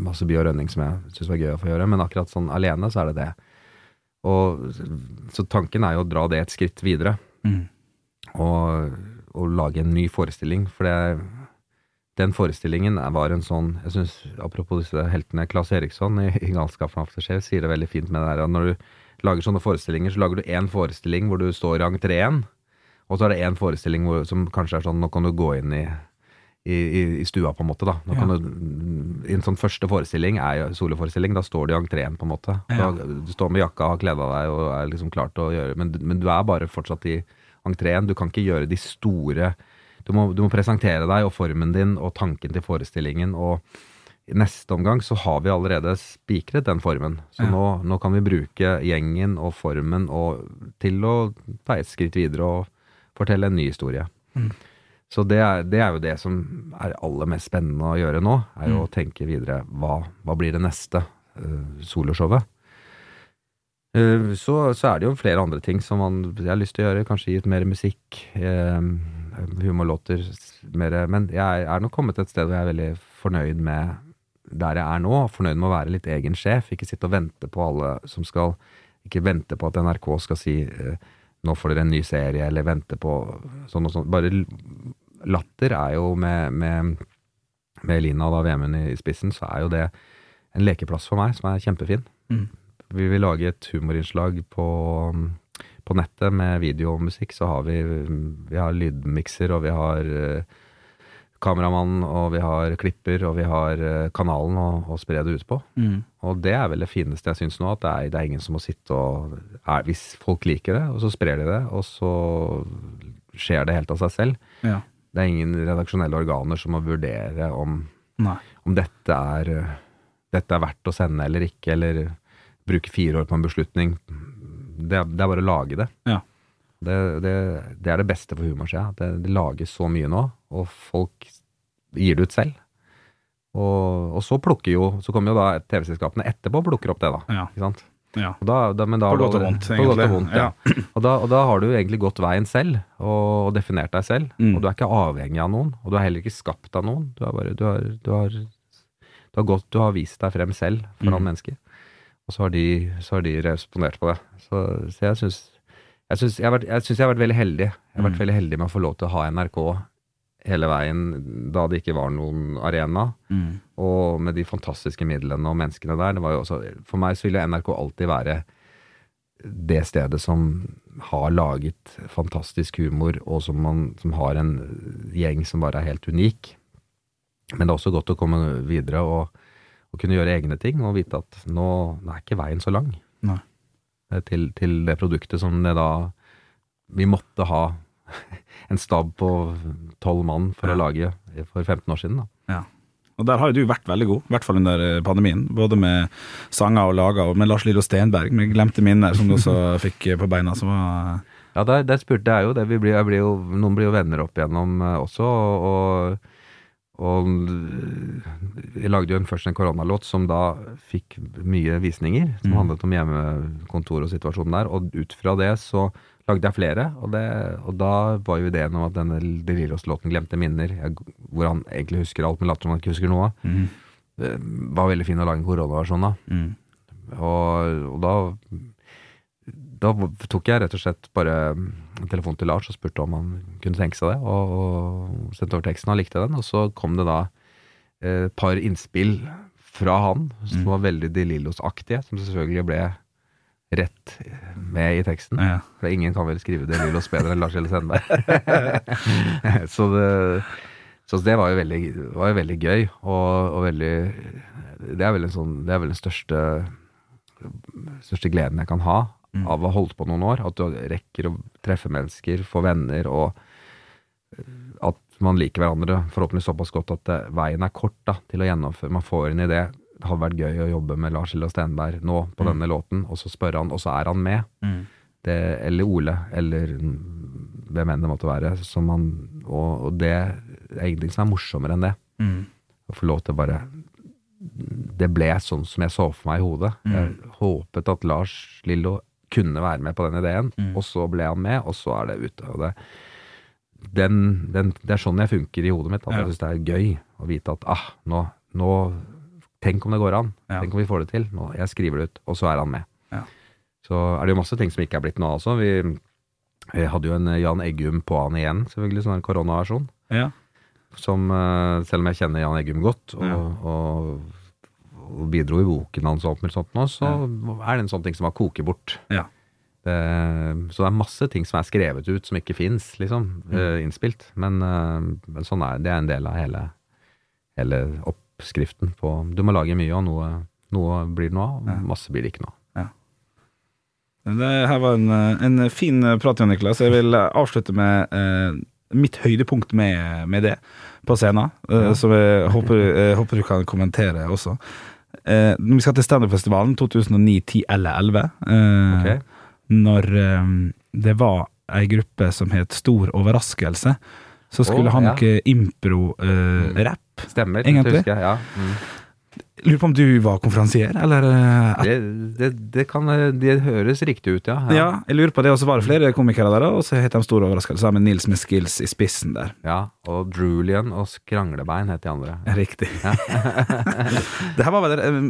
masse by og rønning som jeg syns var gøy å få gjøre, men akkurat sånn alene så er det det. Og, så tanken er jo å dra det et skritt videre, Mm. og, og lage en ny forestilling, for det den forestillingen var en sånn jeg synes, Apropos disse heltene, Claes Eriksson i, i Galskapen Aftershave sier det veldig fint med det der at når du lager sånne forestillinger, så lager du én forestilling hvor du står i entreen, og så er det én forestilling hvor, som kanskje er sånn Nå kan du gå inn i, i, i, stua, på en måte. da Nå kan du, en sånn første forestilling er jo soloforestilling, da står du i entreen, på en måte. Ja. Da, du står med jakka, har kledd av deg og er liksom klar til å gjøre men, men du er bare fortsatt i entreen. Du kan ikke gjøre de store du må, du må presentere deg og formen din og tanken til forestillingen. Og i neste omgang så har vi allerede spikret den formen. Så Ja. nå, nå kan vi bruke gjengen og formen og, til å ta et skritt videre og fortelle en ny historie. Mm. Så det er, det er jo det som er aller mest spennende å gjøre nå, er jo Mm. å tenke videre hva, hva blir det neste uh, soloshowet. Eh, så, så er det jo flere andre ting som man, jeg har lyst til å gjøre. Kanskje gi ut mer musikk, eh, humorlåter mer, Men jeg er nok kommet til et sted hvor jeg er veldig fornøyd med der jeg er nå. Fornøyd med å være litt egen sjef. Ikke sitte og vente på alle som skal Ikke vente på at NRK skal si eh, nå får dere en ny serie, eller vente på sånn og sånn. Bare latter er jo med, med, med Elina da Vemund i, i spissen, så er jo det en lekeplass for meg som er kjempefin. Mm. Vi vil lage et humorinnslag på, på nettet med video og musikk, så har vi, vi har lydmikser, og vi har eh, kameramann, og vi har klipper, og vi har eh, kanalen å, å spre det ut på. Mm. Og det er vel det fineste jeg syns nå, at det er, det er ingen som må sitte og er, Hvis folk liker det, og så sprer de det, og så skjer det helt av seg selv. Ja. Det er ingen redaksjonelle organer som må vurdere om, om dette, er, dette er verdt å sende eller ikke, eller bruke fire år på en beslutning. Det, det er bare å lage det. Ja. Det, det, det er det beste for humorsida. Det, det lages så mye nå, og folk gir det ut selv. Og, og så plukker jo Så kommer jo da TV-selskapene etterpå og plukker opp det, da. Ja. Ikke sant? ja. Da, da, men da På godt og vondt, egentlig. godt og vondt, ja. Og, da, og da har du egentlig gått veien selv, og, definert deg selv. Mm. Og du er ikke avhengig av noen, og du er heller ikke skapt av noen. Du, bare, du, har, du, har, du, har gått, du har vist deg frem selv foran Mm. mennesker. Og så har, de, så har de respondert på det. Så, så jeg syns jeg, synes jeg, har vært- jeg jeg har vært veldig heldig. Jeg har vært Mm. veldig heldig med å få lov til å ha NRK hele veien da det ikke var noen arena Mm. og med de fantastiske midlene og menneskene der. Det var jo også, for meg så ville NRK alltid være det stedet som har laget fantastisk humor, og som, man, som har en gjeng som bare er helt unik. Men det er også godt å komme videre og, og kunne gjøre egne ting, og vite at nå, nå er ikke veien så lang eh, til, til det produktet som det da Vi måtte ha en stab på tolv mann for Ja. å lage for 15 år siden. da. Og der har jo du vært veldig god, i hvert fall under eh, pandemien. Både med sanger og lager, og med Lars Lillo Stenberg, med glemte minner, som du også fikk eh, på beina. Som var Ja, der, der spurte jeg jo det. Vi blir, jeg blir jo, noen blir jo venner opp igjennom også, og, og jeg lagde jo en, først en koronalåt som da fikk mye visninger, som Mm. handlet om hjemmekontor og situasjonen der, og ut fra det så lagde jeg flere, og, det, og da var jo ideen om at denne Delirios-låten 'Glemte minner', jeg, hvor han egentlig husker alt, men later som han ikke husker noe, mm. var veldig fin å lage en koronaversjon av. Mm. Og, og da Da tok jeg rett og slett bare telefonen telefon til Lars og spurte om han kunne tenke seg det, og, og sendte over teksten. Han likte den, og så kom det da et par innspill fra han som Mm. var veldig De Lillos-aktige, som selvfølgelig ble rett med i teksten. Ja. For ingen kan vel skrive De Lillos bedre enn Lars Elle Sendberg. så, det, så det var jo veldig, var jo veldig gøy, og, og veldig Det er vel en sånn Det er vel den største største gleden jeg kan ha Mm. av å ha holdt på noen år. At du rekker å treffe mennesker, få venner, og at man liker hverandre forhåpentlig såpass godt at det, veien er kort da, til å gjennomføre. Man får en idé. Det hadde vært gøy å jobbe med Lars Lillo Stenberg nå på Mm. denne låten, og så spørre han, og så er han med. Mm. Det, eller Ole, eller hvem enn det måtte være. Som han, og, og det er ingenting som er morsommere enn det. Mm. Å få lov til bare Det ble sånn som jeg så for meg i hodet. Mm. Jeg håpet at Lars Lillo kunne være med på den ideen, Mm. og så ble han med, og så er det ute. Og det, den, den, det er sånn jeg funker i hodet mitt. At Ja. jeg syns det er gøy å vite at ah, nå, nå Tenk om det går an. Ja. Tenk om vi får det til. Nå, jeg skriver det ut, og så er han med. Ja. Så er det jo masse ting som ikke er blitt noe av også. Vi, vi hadde jo en Jan Eggum på han igjen, selvfølgelig, sånn koronaversjon. Ja. Som, eh, selv om jeg kjenner Jan Eggum godt, og, og, og bidro i boken hans og alt mulig sånt nå, så er det en sånn ting som har koket bort. Ja. Det, så det er masse ting som er skrevet ut som ikke fins, liksom, Mm. eh, innspilt. Men, eh, men sånn er det. Er en del av hele, hele oppskriften på Du må lage mye, og noe, noe blir det noe av, og Ja. masse blir det ikke noe av. Det her var en, eh, en fin prat, Jan Niklas. Jeg vil avslutte med eh, mitt høydepunkt med, med det på scenen, eh, Ja. som jeg håper, jeg håper du kan kommentere også. Eh, når vi skal til Standup-festivalen 2009, 10 eller 11, eh, okay. når eh, det var ei gruppe som het Stor overraskelse, så skulle oh, han ja. noe impro-rapp. Stemmer. Egentlig? husker jeg, ja. Mm. Lurer på om du var konferansier, eller eh, Det, det, det, kan, det høres riktig ut, ja. Ja, jeg lurer på det. Og så var det flere komikere der, og så het de Stor overraskelser, med Nils med skills i spissen der. Ja, og Drulian og Skranglebein het de andre. Riktig. det her var vel eh,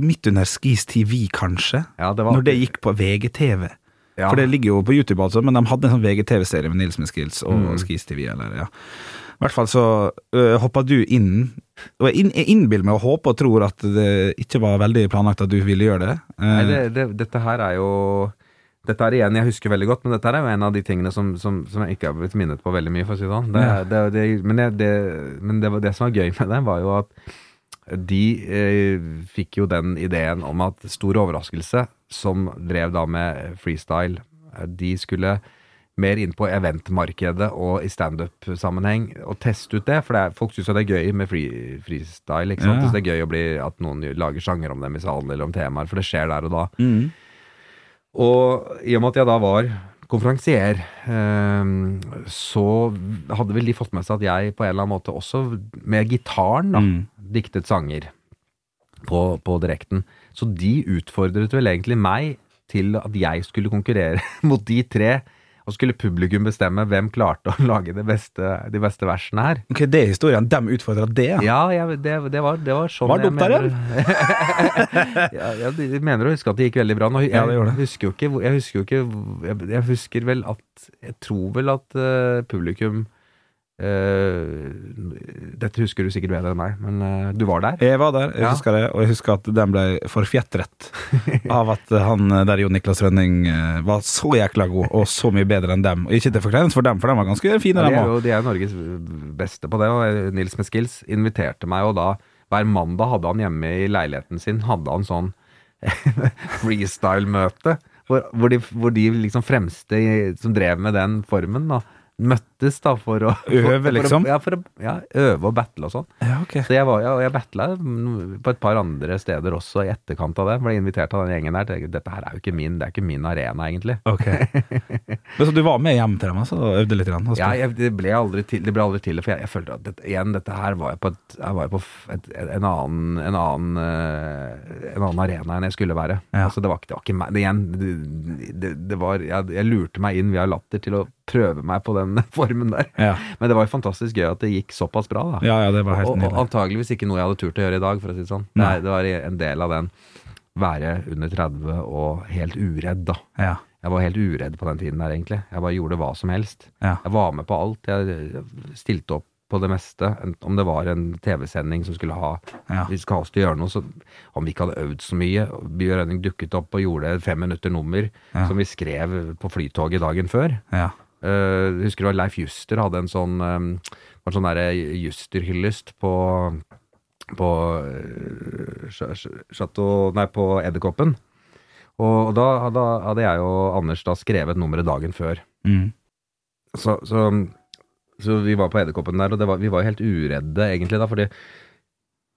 midt under Skis TV, kanskje? Ja, det var Når det gikk på VGTV. Ja. For det ligger jo på YouTube, altså, men de hadde en sånn VGTV-serie med Nils med skills og Mm. Skis TV, eller ja. I hvert fall så øh, hoppa du inn, og jeg, inn, jeg innbiller meg og håper og tror at det ikke var veldig planlagt at du ville gjøre det. Eh, Nei, det, det, dette her er jo Dette er igjen jeg husker veldig godt, men dette er jo en av de tingene som, som, som jeg ikke har blitt minnet på veldig mye, for å si det sånn. Men det, det, men det, som var gøy med det, var jo at de eh, fikk jo den ideen om at Stor overraskelse, som drev da med freestyle, eh, de skulle mer inn på eventmarkedet og i standup-sammenheng og teste ut det. For det er, folk syns jo det er gøy med free, freestyle. ikke sant? Ja. Så det er gøy å bli, at noen lager sjanger om dem i salen eller om temaer, for det skjer der og da. mm. Og i og med at jeg da var konferansier, eh, så hadde vel de fått med seg at jeg på en eller annen måte også med gitaren da, Mm. diktet sanger på, på direkten. Så de utfordret vel egentlig meg til at jeg skulle konkurrere mot de tre. Og skulle publikum bestemme hvem klarte å lage beste, de beste versene her. Ok, det er historien. De utfordra det, ja. Ja, jeg, det, det, var, det var sånn Var det jeg dumt der, ja, de mener å huske at det gikk veldig bra. Nå, jeg, Ja, det gjorde det. husker jo ikke, jeg husker jo ikke jeg, jeg husker vel at Jeg tror vel at uh, publikum Dette husker du sikkert bedre enn meg, men eh, du var der? Jeg var der, jeg Ja. husker det, og jeg husker at den ble forfjetret av at han der Jon Niklas Rønning eh, var så jækla god, og så mye bedre enn dem. Og ikke til forkleinelse for dem, for de var ganske fine, Ja, de, òg. de er Norges beste på det, og eh, Nils med skills inviterte meg, og da hver mandag hadde han hjemme i leiligheten sin hadde han sånn freestyle-møte, hvor, hvor, hvor de liksom fremste som drev med den formen, da, møttes da for å Øve, for, for liksom? Å, ja, for å ja, øve og battle og sånn. Ja, okay. Så jeg var, ja, jeg battla på et par andre steder også i etterkant av det. Ble invitert av den gjengen der. Tenkte, Dette her er jo ikke min, det er ikke min arena, egentlig. Okay. Men Så du var med hjem til dem altså, og øvde litt? Grann, Ja, jeg, det, ble aldri til, det ble aldri til, for jeg, jeg følte at dette, igjen, dette her var jeg på, et, jeg var på et, en annen, en annen, eh, en annen arena enn jeg skulle være. Altså, det, var, det var ikke meg. Det, igjen, det, det, det var, jeg, jeg lurte meg inn via latter til å prøve meg på den formen der. ja. Men det var jo fantastisk gøy at det gikk såpass bra, da. ja, ja, det var helt og, og antageligvis ikke noe jeg hadde turt å gjøre i dag, for å si det sånn. Nei. det var en del av den være under 30 og helt uredd, da. Ja, Jeg var helt uredd på den tiden der, egentlig. Jeg bare gjorde hva som helst. ja. Jeg var med på alt. Jeg stilte opp på det meste. Om det var en TV-sending som skulle ha ja. Vi skal ha oss til å gjøre noe, så om vi ikke hadde øvd så mye Bjørn Rønning dukket opp og gjorde et fem minutter nummer Ja. som vi skrev på flytoget dagen før. ja. Uh, husker du at Leif Juster hadde en sånn um, var en sånn Juster-hyllest på på Ch- Chateau Nei, på Edderkoppen. Og, og da, da hadde jeg og Anders da skrevet nummeret dagen før. Mm. Så, så, så vi var på Edderkoppen der, og det var, vi var helt uredde egentlig da, fordi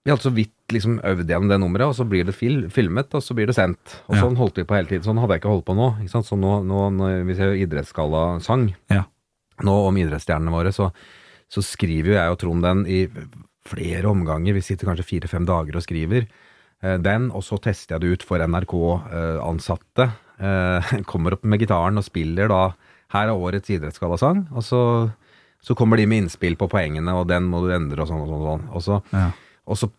vi hadde så vidt liksom øvd gjennom det nummeret, og så blir det fil, filmet, og så blir det sendt. Og Ja. sånn holdt vi på hele tiden. Sånn hadde jeg ikke holdt på nå. Ikke sant? Så nå, nå hvis vi ser idrettsgalla sang, Ja. nå om idrettsstjernene våre, så, så skriver jo jeg og Trond den i flere omganger. Vi sitter kanskje fire-fem dager og skriver eh, den, og så tester jeg det ut for NRK-ansatte. Eh, kommer opp med gitaren og spiller da Her er årets idrettsgallasang. Og så, så kommer de med innspill på poengene, og den må du endre, og sånn og sånn. Og, sånn. og, så, Ja. Og så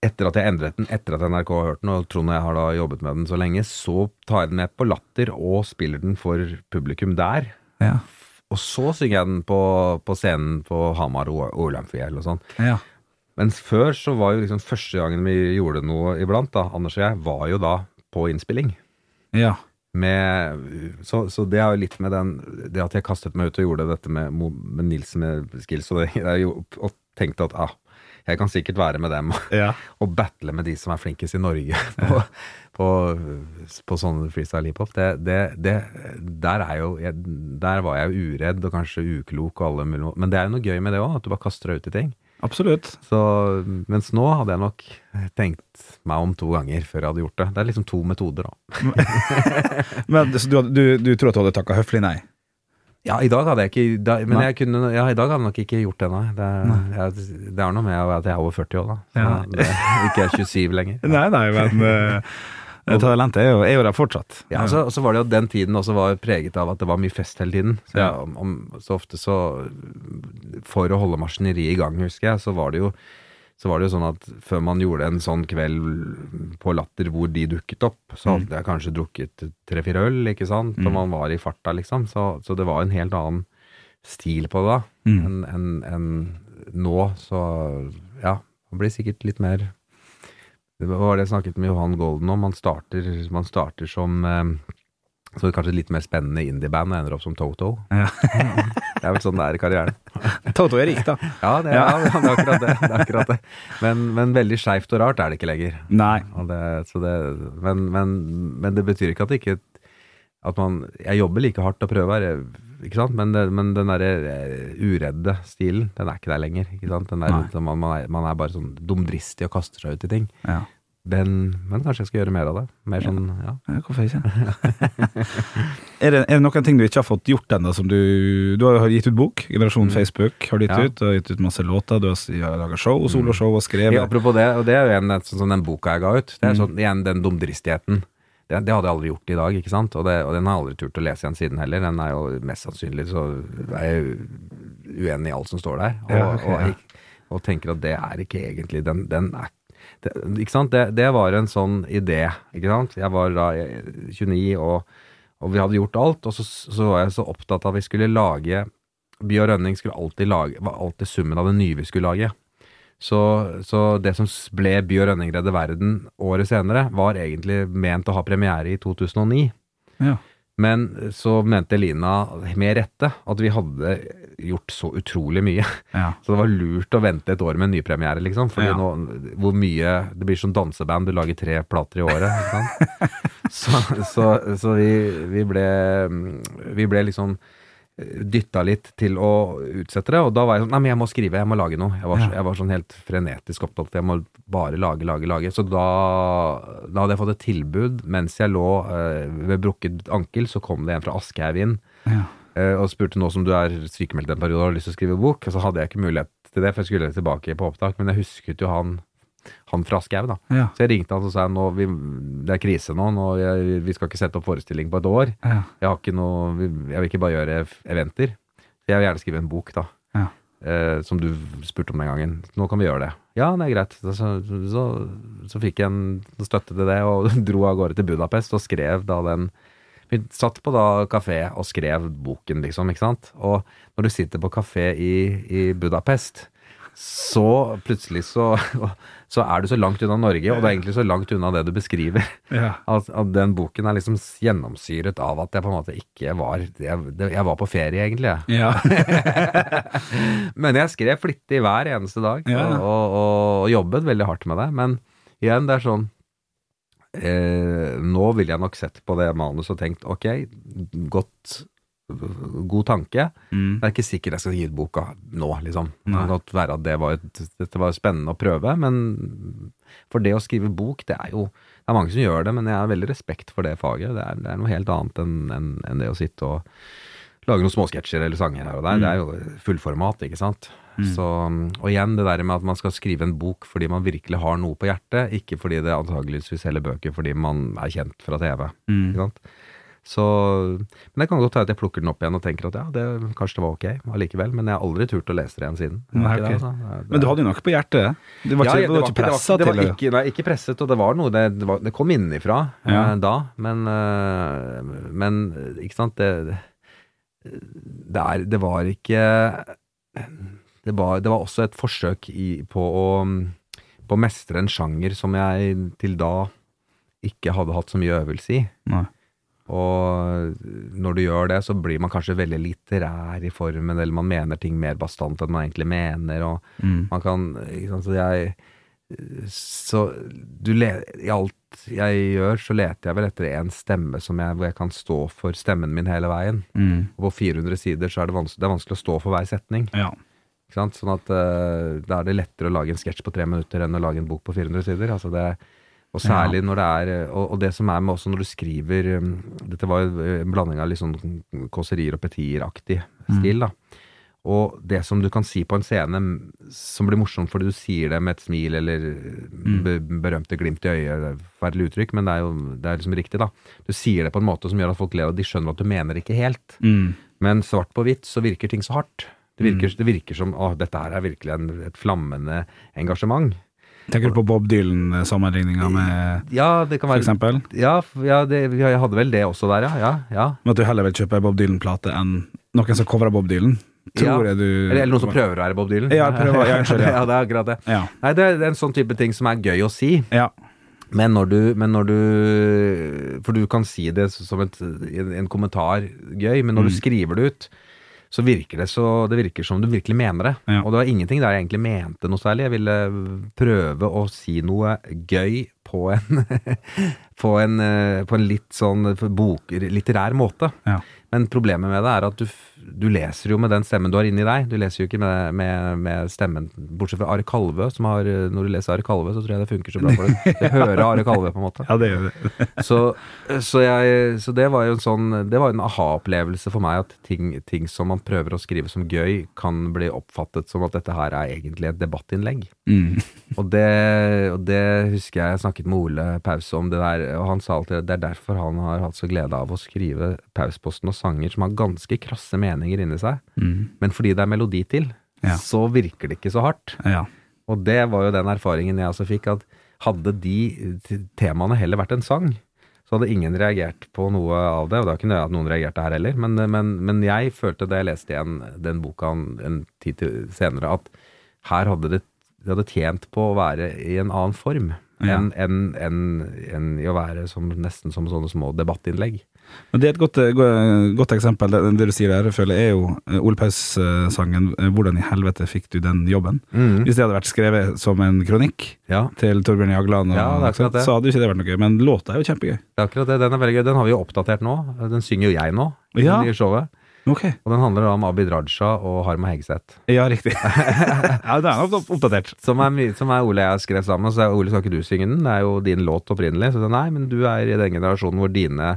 etter at jeg endret den, etter at NRK har hørt den, og Trond og jeg har da jobbet med den så lenge, så tar jeg den med på Latter og spiller den for publikum der. Ja. Og så synger jeg den på, på scenen på Hamar og Olamfjell og sånn. ja. Mens før så var jo liksom første gangen vi gjorde noe iblant, da, Anders og jeg, var jo da på innspilling. ja. Med, så, så det er jo litt med den Det at jeg kastet meg ut og gjorde dette med, med Nils med skills, og, det, er jo, og tenkte at ah, jeg kan sikkert være med dem ja. og battle med de som er flinkest i Norge på, på, på sånne freestyle hiphop. Det, det, det, der, er jo, jeg, der var jeg jo uredd og kanskje uklok og alle mulige Men det er jo noe gøy med det òg, at du bare kaster deg ut i ting. Absolutt. Så, mens nå hadde jeg nok tenkt meg om to ganger før jeg hadde gjort det. Det er liksom to metoder, da. Men så du, du, du tror at du hadde takka høflig nei? Ja, i dag hadde jeg ikke da, Men jeg kunne, ja, i dag hadde jeg nok ikke gjort det, nei. Det, jeg, det er noe med at jeg er over 40 år, da. Så Ja. det, ikke er 27 lenger. Nei, nei, men uh, talentet er jo, er jo der fortsatt. Ja, så, så var det jo den tiden også var preget av at det var mye fest hele tiden. Så, Ja. jeg, om, så ofte så For å holde maskineriet i gang, husker jeg, så var det jo så var det jo sånn at før man gjorde en sånn kveld på Latter hvor de dukket opp, så hadde jeg kanskje drukket tre-fire øl, ikke sant, og Mm. man var i farta, liksom. Så, så det var en helt annen stil på det da Mm. enn en, en nå. Så ja, det blir sikkert litt mer Det var det jeg snakket med Johan Golden om. Man starter, man starter som det så kanskje litt mer spennende indieband og ender opp som Toto. Ja. Det er vel sånn det er i karrieren. Toto er rik, da. Ja, det, ja. det er akkurat det. det, er akkurat det. Men, men veldig skeivt og rart er det ikke lenger. Nei. Og det, så det, men, men, men det betyr ikke at det ikke at man, Jeg jobber like hardt og prøver, ikke sant? Men, det, men den derre eh, uredde stilen, den er ikke der lenger. ikke sant? Den der, man, man, er, man er bare sånn dumdristig og kaster seg ut i ting. Ja. Den, men kanskje jeg skal gjøre mer av det. Mer sånn, ja. Ja, hvorfor ikke? er, det, er det noen ting du ikke har fått gjort ennå? som Du Du har gitt ut bok. Generasjon Mm. Facebook har du gitt Ja. ut. Du har gitt ut masse låter. Du har, laga show, soloshow og skrevet. Ja, apropos det, og det er jo en sånn som den boka jeg ga ut. Det er Mm. sånn, igjen den dumdristigheten. Det, det hadde jeg aldri gjort i dag, ikke sant? Og, det, og den har jeg aldri turt å lese igjen siden heller. Den er jo mest sannsynlig så er jeg uenig i alt som står der. Og, Ja, okay, og, og tenker at det er ikke egentlig Den, den er det, Ikke sant? Det, det var en sånn idé, ikke sant? Jeg var da eh, 29 og, og vi hadde gjort alt, og så, så var jeg så opptatt av at vi skulle lage By og Rønning skulle alltid lage, var alltid summen av det nye vi skulle lage. Så, så det som ble By og Rønning redde verden året senere, var egentlig ment å ha premiere i 2009. Ja. Men så mente Lina med rette at vi hadde gjort så utrolig mye. Ja. Så det var lurt å vente et år med en nypremiere, liksom. Fordi Ja. nå, hvor mye Det blir som danseband, du lager tre plater i året. Så så, så vi, vi ble Vi ble liksom dytta litt til å utsette det, og da var jeg sånn Nei, men jeg må skrive, jeg må lage noe. Jeg var, Ja. jeg var sånn helt frenetisk opptatt, jeg må bare lage, lage, lage. Så da, da hadde jeg fått et tilbud mens jeg lå eh, ved brukket ankel, så kom det en fra Aschehoug inn Ja. Eh, og spurte nå som du er sykemeldt en periode og har lyst til å skrive bok, og så hadde jeg ikke mulighet til det, for jeg skulle tilbake på opptak, men jeg husket jo han, han fra Aschehoug, da. Ja. Så jeg ringte han og sa nå, vi, det er krise nå, nå jeg, vi skal ikke sette opp forestilling på et år. Ja. Jeg har ikke noe, jeg vil ikke bare gjøre eventer. Jeg vil gjerne skrive en bok, da. Ja. Eh, som du spurte om den gangen. Nå kan vi gjøre det. Ja, det er greit. Så, så, så fikk jeg en støtte til det, og dro av gårde til Budapest og skrev da den Vi satt på da kafé og skrev boken, liksom, ikke sant. Og når du sitter på kafé i, i Budapest, så plutselig så, så er du så langt unna Norge, og det er egentlig så langt unna det du beskriver. Ja. At, at den boken er liksom gjennomsyret av at jeg på en måte ikke var Jeg, jeg var på ferie, egentlig. Ja. Men jeg skrev flittig hver eneste dag, Ja. og, og, og jobbet veldig hardt med det. Men igjen, det er sånn eh, Nå ville jeg nok sett på det manuset og tenkt ok, godt God tanke. Mm. Jeg er ikke sikker jeg skal gi ut boka nå, liksom. Det kan godt være at det var, et, dette var spennende å prøve, men for det å skrive bok, det er jo Det er mange som gjør det, men jeg har veldig respekt for det faget. Det er, det er noe helt annet enn en, en det å sitte og lage noen småsketsjer eller sanger her og der. Mm. Det er jo fullformat, ikke sant. Mm. Så, og igjen det der med at man skal skrive en bok fordi man virkelig har noe på hjertet, ikke fordi det antageligvis vil selge bøker fordi man er kjent fra TV. Mm. Ikke sant? Så, men det kan godt være at jeg plukker den opp igjen og tenker at ja, det, kanskje det var ok allikevel, men jeg har aldri turt å lese det igjen siden. Nei, okay. det, altså. Det- Men du hadde jo noe på hjertet? Det var ikke, ja, du var ikke pressa til det? ikke, nei, ikke presset, og det var noe var, det kom innenfra Ja. eh, da, men, eh, men ikke sant det, det, er, det var ikke det var, det var også et forsøk i, på, å, på å mestre en sjanger som jeg til da ikke hadde hatt så mye øvelse i. Nei. Og når du gjør det, så blir man kanskje veldig litterær i formen, eller man mener ting mer bastant enn man egentlig mener, og Mm. man kan sant, Så jeg Så du le, I alt jeg gjør, så leter jeg vel etter en stemme som jeg, hvor jeg kan stå for stemmen min hele veien. Mm. Og på 400 sider så er det vanskelig, det er vanskelig å stå for hver setning. Ja. Sånn at uh, Da er det lettere å lage en sketsj på tre minutter enn å lage en bok på 400 sider. Altså det, og særlig når det er og, og det som er med også når du skriver um, Dette var jo en blanding av litt sånn kåserier og petier-aktig stil, da. Og det som du kan si på en scene som blir morsomt fordi du sier det med et smil eller mm. berømte glimt i øyet, er forferdelig uttrykk, men det er jo det er liksom riktig, da. Du sier det på en måte som gjør at folk ler, og de skjønner at du mener det ikke helt. Mm. Men svart på hvitt så virker ting så hardt. Det virker, det virker som å, dette her er virkelig en, et flammende engasjement. Tenker du på Bob Dylan-sammenligninga med Ja, det kan for eksempel? Ja, ja det, jeg hadde vel det også der, ja. ja, ja. Med at du heller vil kjøpe Bob Dylan-plate enn noen som coverer Bob Dylan? Tror Ja. jeg du Eller, eller noen som prøver å være Bob Dylan. Ja, prøver, ja, selv, ja. ja, det er akkurat det. Nei, det er, det en sånn type ting som er gøy å si. ja. Men når du, men når du For du kan si det som et, en, en kommentar gøy, men når Mm. du skriver det ut, så virker det så Det virker som du virkelig mener det. Ja. Og det var ingenting der jeg egentlig mente noe særlig. Jeg ville prøve å si noe gøy på en På en, eh, på en litt sånn bok, litterær måte. Ja. Men problemet med det er at du, du leser jo med den stemmen du har inni deg. Du leser jo ikke med, med, med stemmen Bortsett fra Are Kalvø, som har Når du leser Are Kalvø, så tror jeg det funker så bra for deg. Du hører Are Kalvø, på en måte. ja, det gjør det. Så, så, jeg, så det var jo en sånn Det var en aha-opplevelse for meg at ting, ting som man prøver å skrive som gøy, kan bli oppfattet som at dette her er egentlig et debattinnlegg. Mm. Og det, og det husker jeg jeg snakket med Ole Pause om det der, og han sa alltid at det er derfor han har hatt så glede av å skrive Pausposten og sanger som har ganske krasse meninger inni seg, Mm. men fordi det er melodi til, Ja. så virker det ikke så hardt. Ja. Og det var jo den erfaringen jeg også fikk, at hadde de temaene heller vært en sang, så hadde ingen reagert på noe av det. Og det kunne nøye at noen reagerte her heller, men, men, men jeg følte da jeg leste igjen den boka en, en tid til senere, at her hadde det, det hadde tjent på å være i en annen form. Ja. Enn en, en, en, i å være som, nesten som sånne små debattinnlegg. Men Det er et godt, eh, godt eksempel, det, det du sier der, føler jeg, er jo eh, Ole Paus-sangen eh, 'Hvordan i helvete fikk du den jobben'? Hvis det hadde vært skrevet som en kronikk Ja, til Torbjørn Jagland, og, Ja, det. så hadde jo ikke det vært noe gøy. Men låta er jo kjempegøy. det er akkurat det. Den er veldig gøy. Den har vi jo oppdatert nå. Den synger jo jeg nå, i Ja. det nye showet. Okay. Og den handler da om Abid Raja og Harma Hegseth. ja, riktig. ja, det er nok oppdatert. Som er, som er Ole jeg har skrevet sammen, så er Ole skal ikke du synge den, det er jo din låt opprinnelig. Så nei, men du er i den generasjonen hvor dine,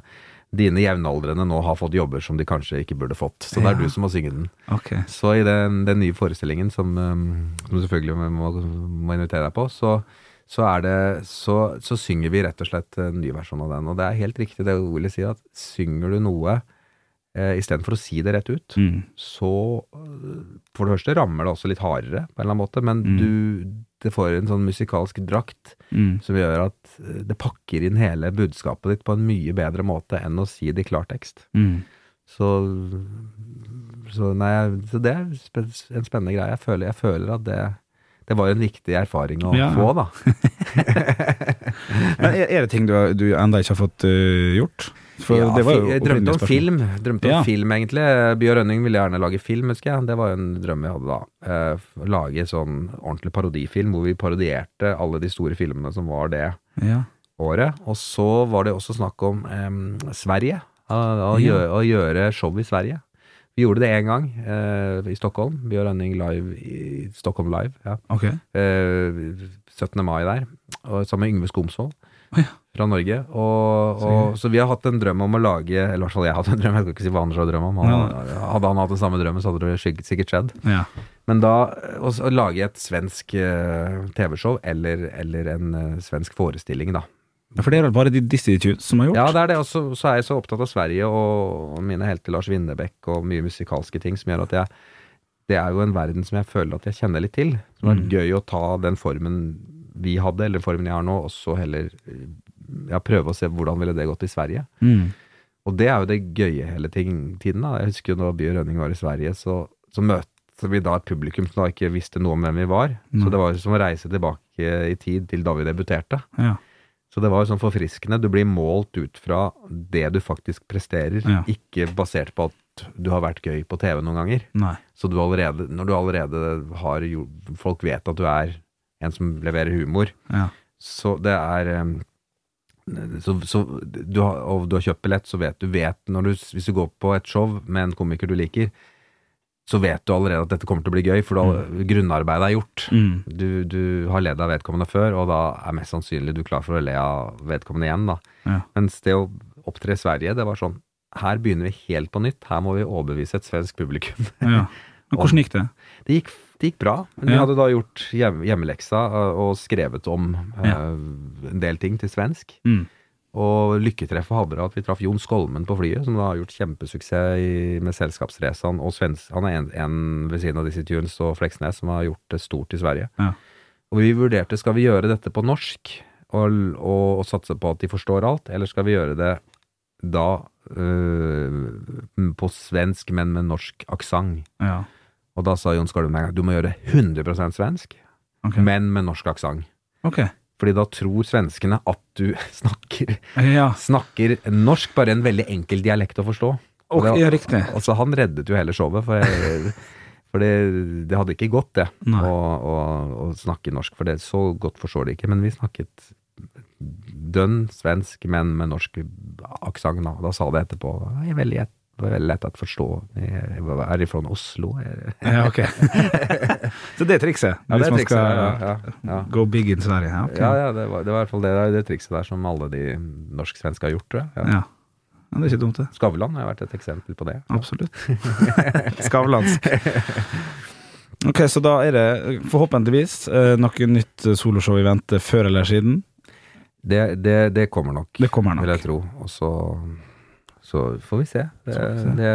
dine jevnaldrende nå har fått jobber som de kanskje ikke burde fått. Så det Ja. er du som må synge den. Okay. Så i den, den nye forestillingen, som, um, som selvfølgelig må, må invitere deg på, så, så, er det, så, så synger vi rett og slett en ny versjon av den. Og det er helt riktig det Ole sier, at synger du noe eh, istedenfor å si det rett ut, Mm. så øh, For det første rammer det også litt hardere, på en eller annen måte, men Mm. du det får en sånn musikalsk drakt Mm. som gjør at øh, det pakker inn hele budskapet ditt på en mye bedre måte enn å si det i klartekst. Mm. Så, så, nei, så det er en spennende greie. Jeg føler, jeg føler at det, det var en viktig erfaring å Ja. få, da. Men er, det ting du, du enda ikke har fått uh, gjort? For ja, det var jo jeg drømte om spørsmål. film. Drømte om Ja. film, egentlig. Bjørn Rønning ville gjerne lage film, husker jeg. Det var jo en drøm jeg hadde da. Eh, lage sånn ordentlig parodifilm, hvor vi parodierte alle de store filmene som var det Ja. året. Og så var det også snakk om eh, Sverige. Å, å, gjøre, å gjøre show i Sverige. Vi gjorde det én gang eh, i Stockholm. Bjørn Rønning live i Stockholm Live. Ja. Okay. Eh, 17. mai der. Og sammen med Yngve Skomsvold Oh, ja. Fra Norge. Og, Så og, så vi har hatt en drøm om å lage Eller i hvert fall jeg har hatt en drøm, jeg skal ikke si hva Anders har drøm om. Han, hadde han hatt den samme drømmen, så hadde det sikkert skjedd. Ja. Men da å, lage et svensk eh, TV-show, eller, eller en eh, svensk forestilling, da. Ja, For det er vel bare de Disney Tunes som har gjort? Ja, det er det. Og så så er jeg så opptatt av Sverige og, og mine helter Lars Winnebeck og mye musikalske ting som gjør at jeg Det er jo en verden som jeg føler at jeg kjenner litt til. Som er Mm. gøy å ta den formen vi hadde, eller formen jeg har nå, og så heller ja, prøve å se hvordan ville det gått i Sverige. Mm. Og det er jo det gøye hele ting- tiden. da. Jeg husker jo da By og Rønning var i Sverige, så, så møtte vi da et publikum som da ikke visste noe om hvem vi var. Mm. Så det var jo som å reise tilbake i tid til da vi debuterte. Ja. Så det var jo sånn forfriskende. Du blir målt ut fra det du faktisk presterer, Ja. ikke basert på at du har vært gøy på TV noen ganger. Nei. Så du allerede, når du allerede har gjort, Folk vet at du er en som leverer humor. Ja. Så det er så, så du har, Og du har kjøpt billett, så vet du vet du, Hvis du går på et show med en komiker du liker, så vet du allerede at dette kommer til å bli gøy, for da, grunnarbeidet er gjort. Mm. Du, du har ledd av vedkommende før, og da er mest sannsynlig du klar for å le av vedkommende igjen. da. Ja. Mens det å opptre i Sverige, det var sånn Her begynner vi helt på nytt. Her må vi overbevise et svensk publikum. ja. Men hvordan gikk det? Det gikk, det gikk bra. Men vi hadde da gjort hjemmeleksa uh, og skrevet om uh, en del ting til svensk. Mm. Og lykketreffet hadde det at vi traff Jon Skolmen på flyet, som da har gjort kjempesuksess i, med Selskapsresan. Og svensk, han er en, en ved siden av Dizzie Tunes og Fleksnes som har gjort det stort i Sverige. Ja. Og vi vurderte skal vi gjøre dette på norsk og, og, og satse på at de forstår alt, eller skal vi gjøre det da øh, på svensk, men med norsk aksent. Ja. Og da sa Jon med en gang du må gjøre 100% svensk, okay. men med norsk aksent. Okay. Fordi da tror svenskene at du snakker, Ja, snakker norsk, bare en veldig enkel dialekt å forstå. Og det- ja riktig. Altså, han reddet jo hele showet, for, jeg, for det, det hadde ikke gått, det, å, å, å snakke norsk. For det så godt forstår de ikke. Men vi snakket dønn svensk, men med norsk aksent. Da. da sa det etterpå. Jeg er veldig, det var veldig lett å forstå. Jeg er fra Oslo. Ja, ok. Så det er trikset? ja, det hvis er man skal Ja, ja, go big in Sverige? Ja, okay. Det var, det var i hvert fall det, det trikset der som alle de norsk-svenske har gjort, tror jeg. Ja, det er ikke dumt, det. Skavlan har vært et eksempel på det. Absolutt. Skavlansk. Ok, så da er det forhåpentligvis eh, noe nytt soloshow i vente før eller siden. Det, det, det kommer nok, Det kommer nok. vil jeg tro. Og så, så får vi se. Det, det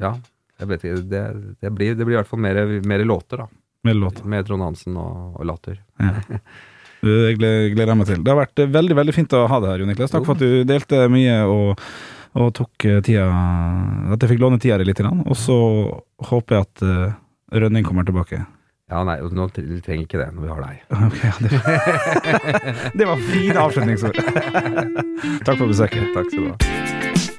ja, jeg vet ikke. Det, det, blir, det blir i hvert fall mer, mer låter, da. Med låter. Med Trond Hansen og, og Latter. Ja. Det gleder jeg meg til. Det har vært veldig veldig fint å ha deg her, Jo Niklas. Takk for at du delte mye og, og tok eh, tida At jeg fikk låne tida di litt. Og så håper jeg at eh, Rønning kommer tilbake. Ja, nei, nå trenger ikke det når vi har deg. Okay, ja, det, det var fine avslutningsord. Takk for besøket. Takk skal du ha.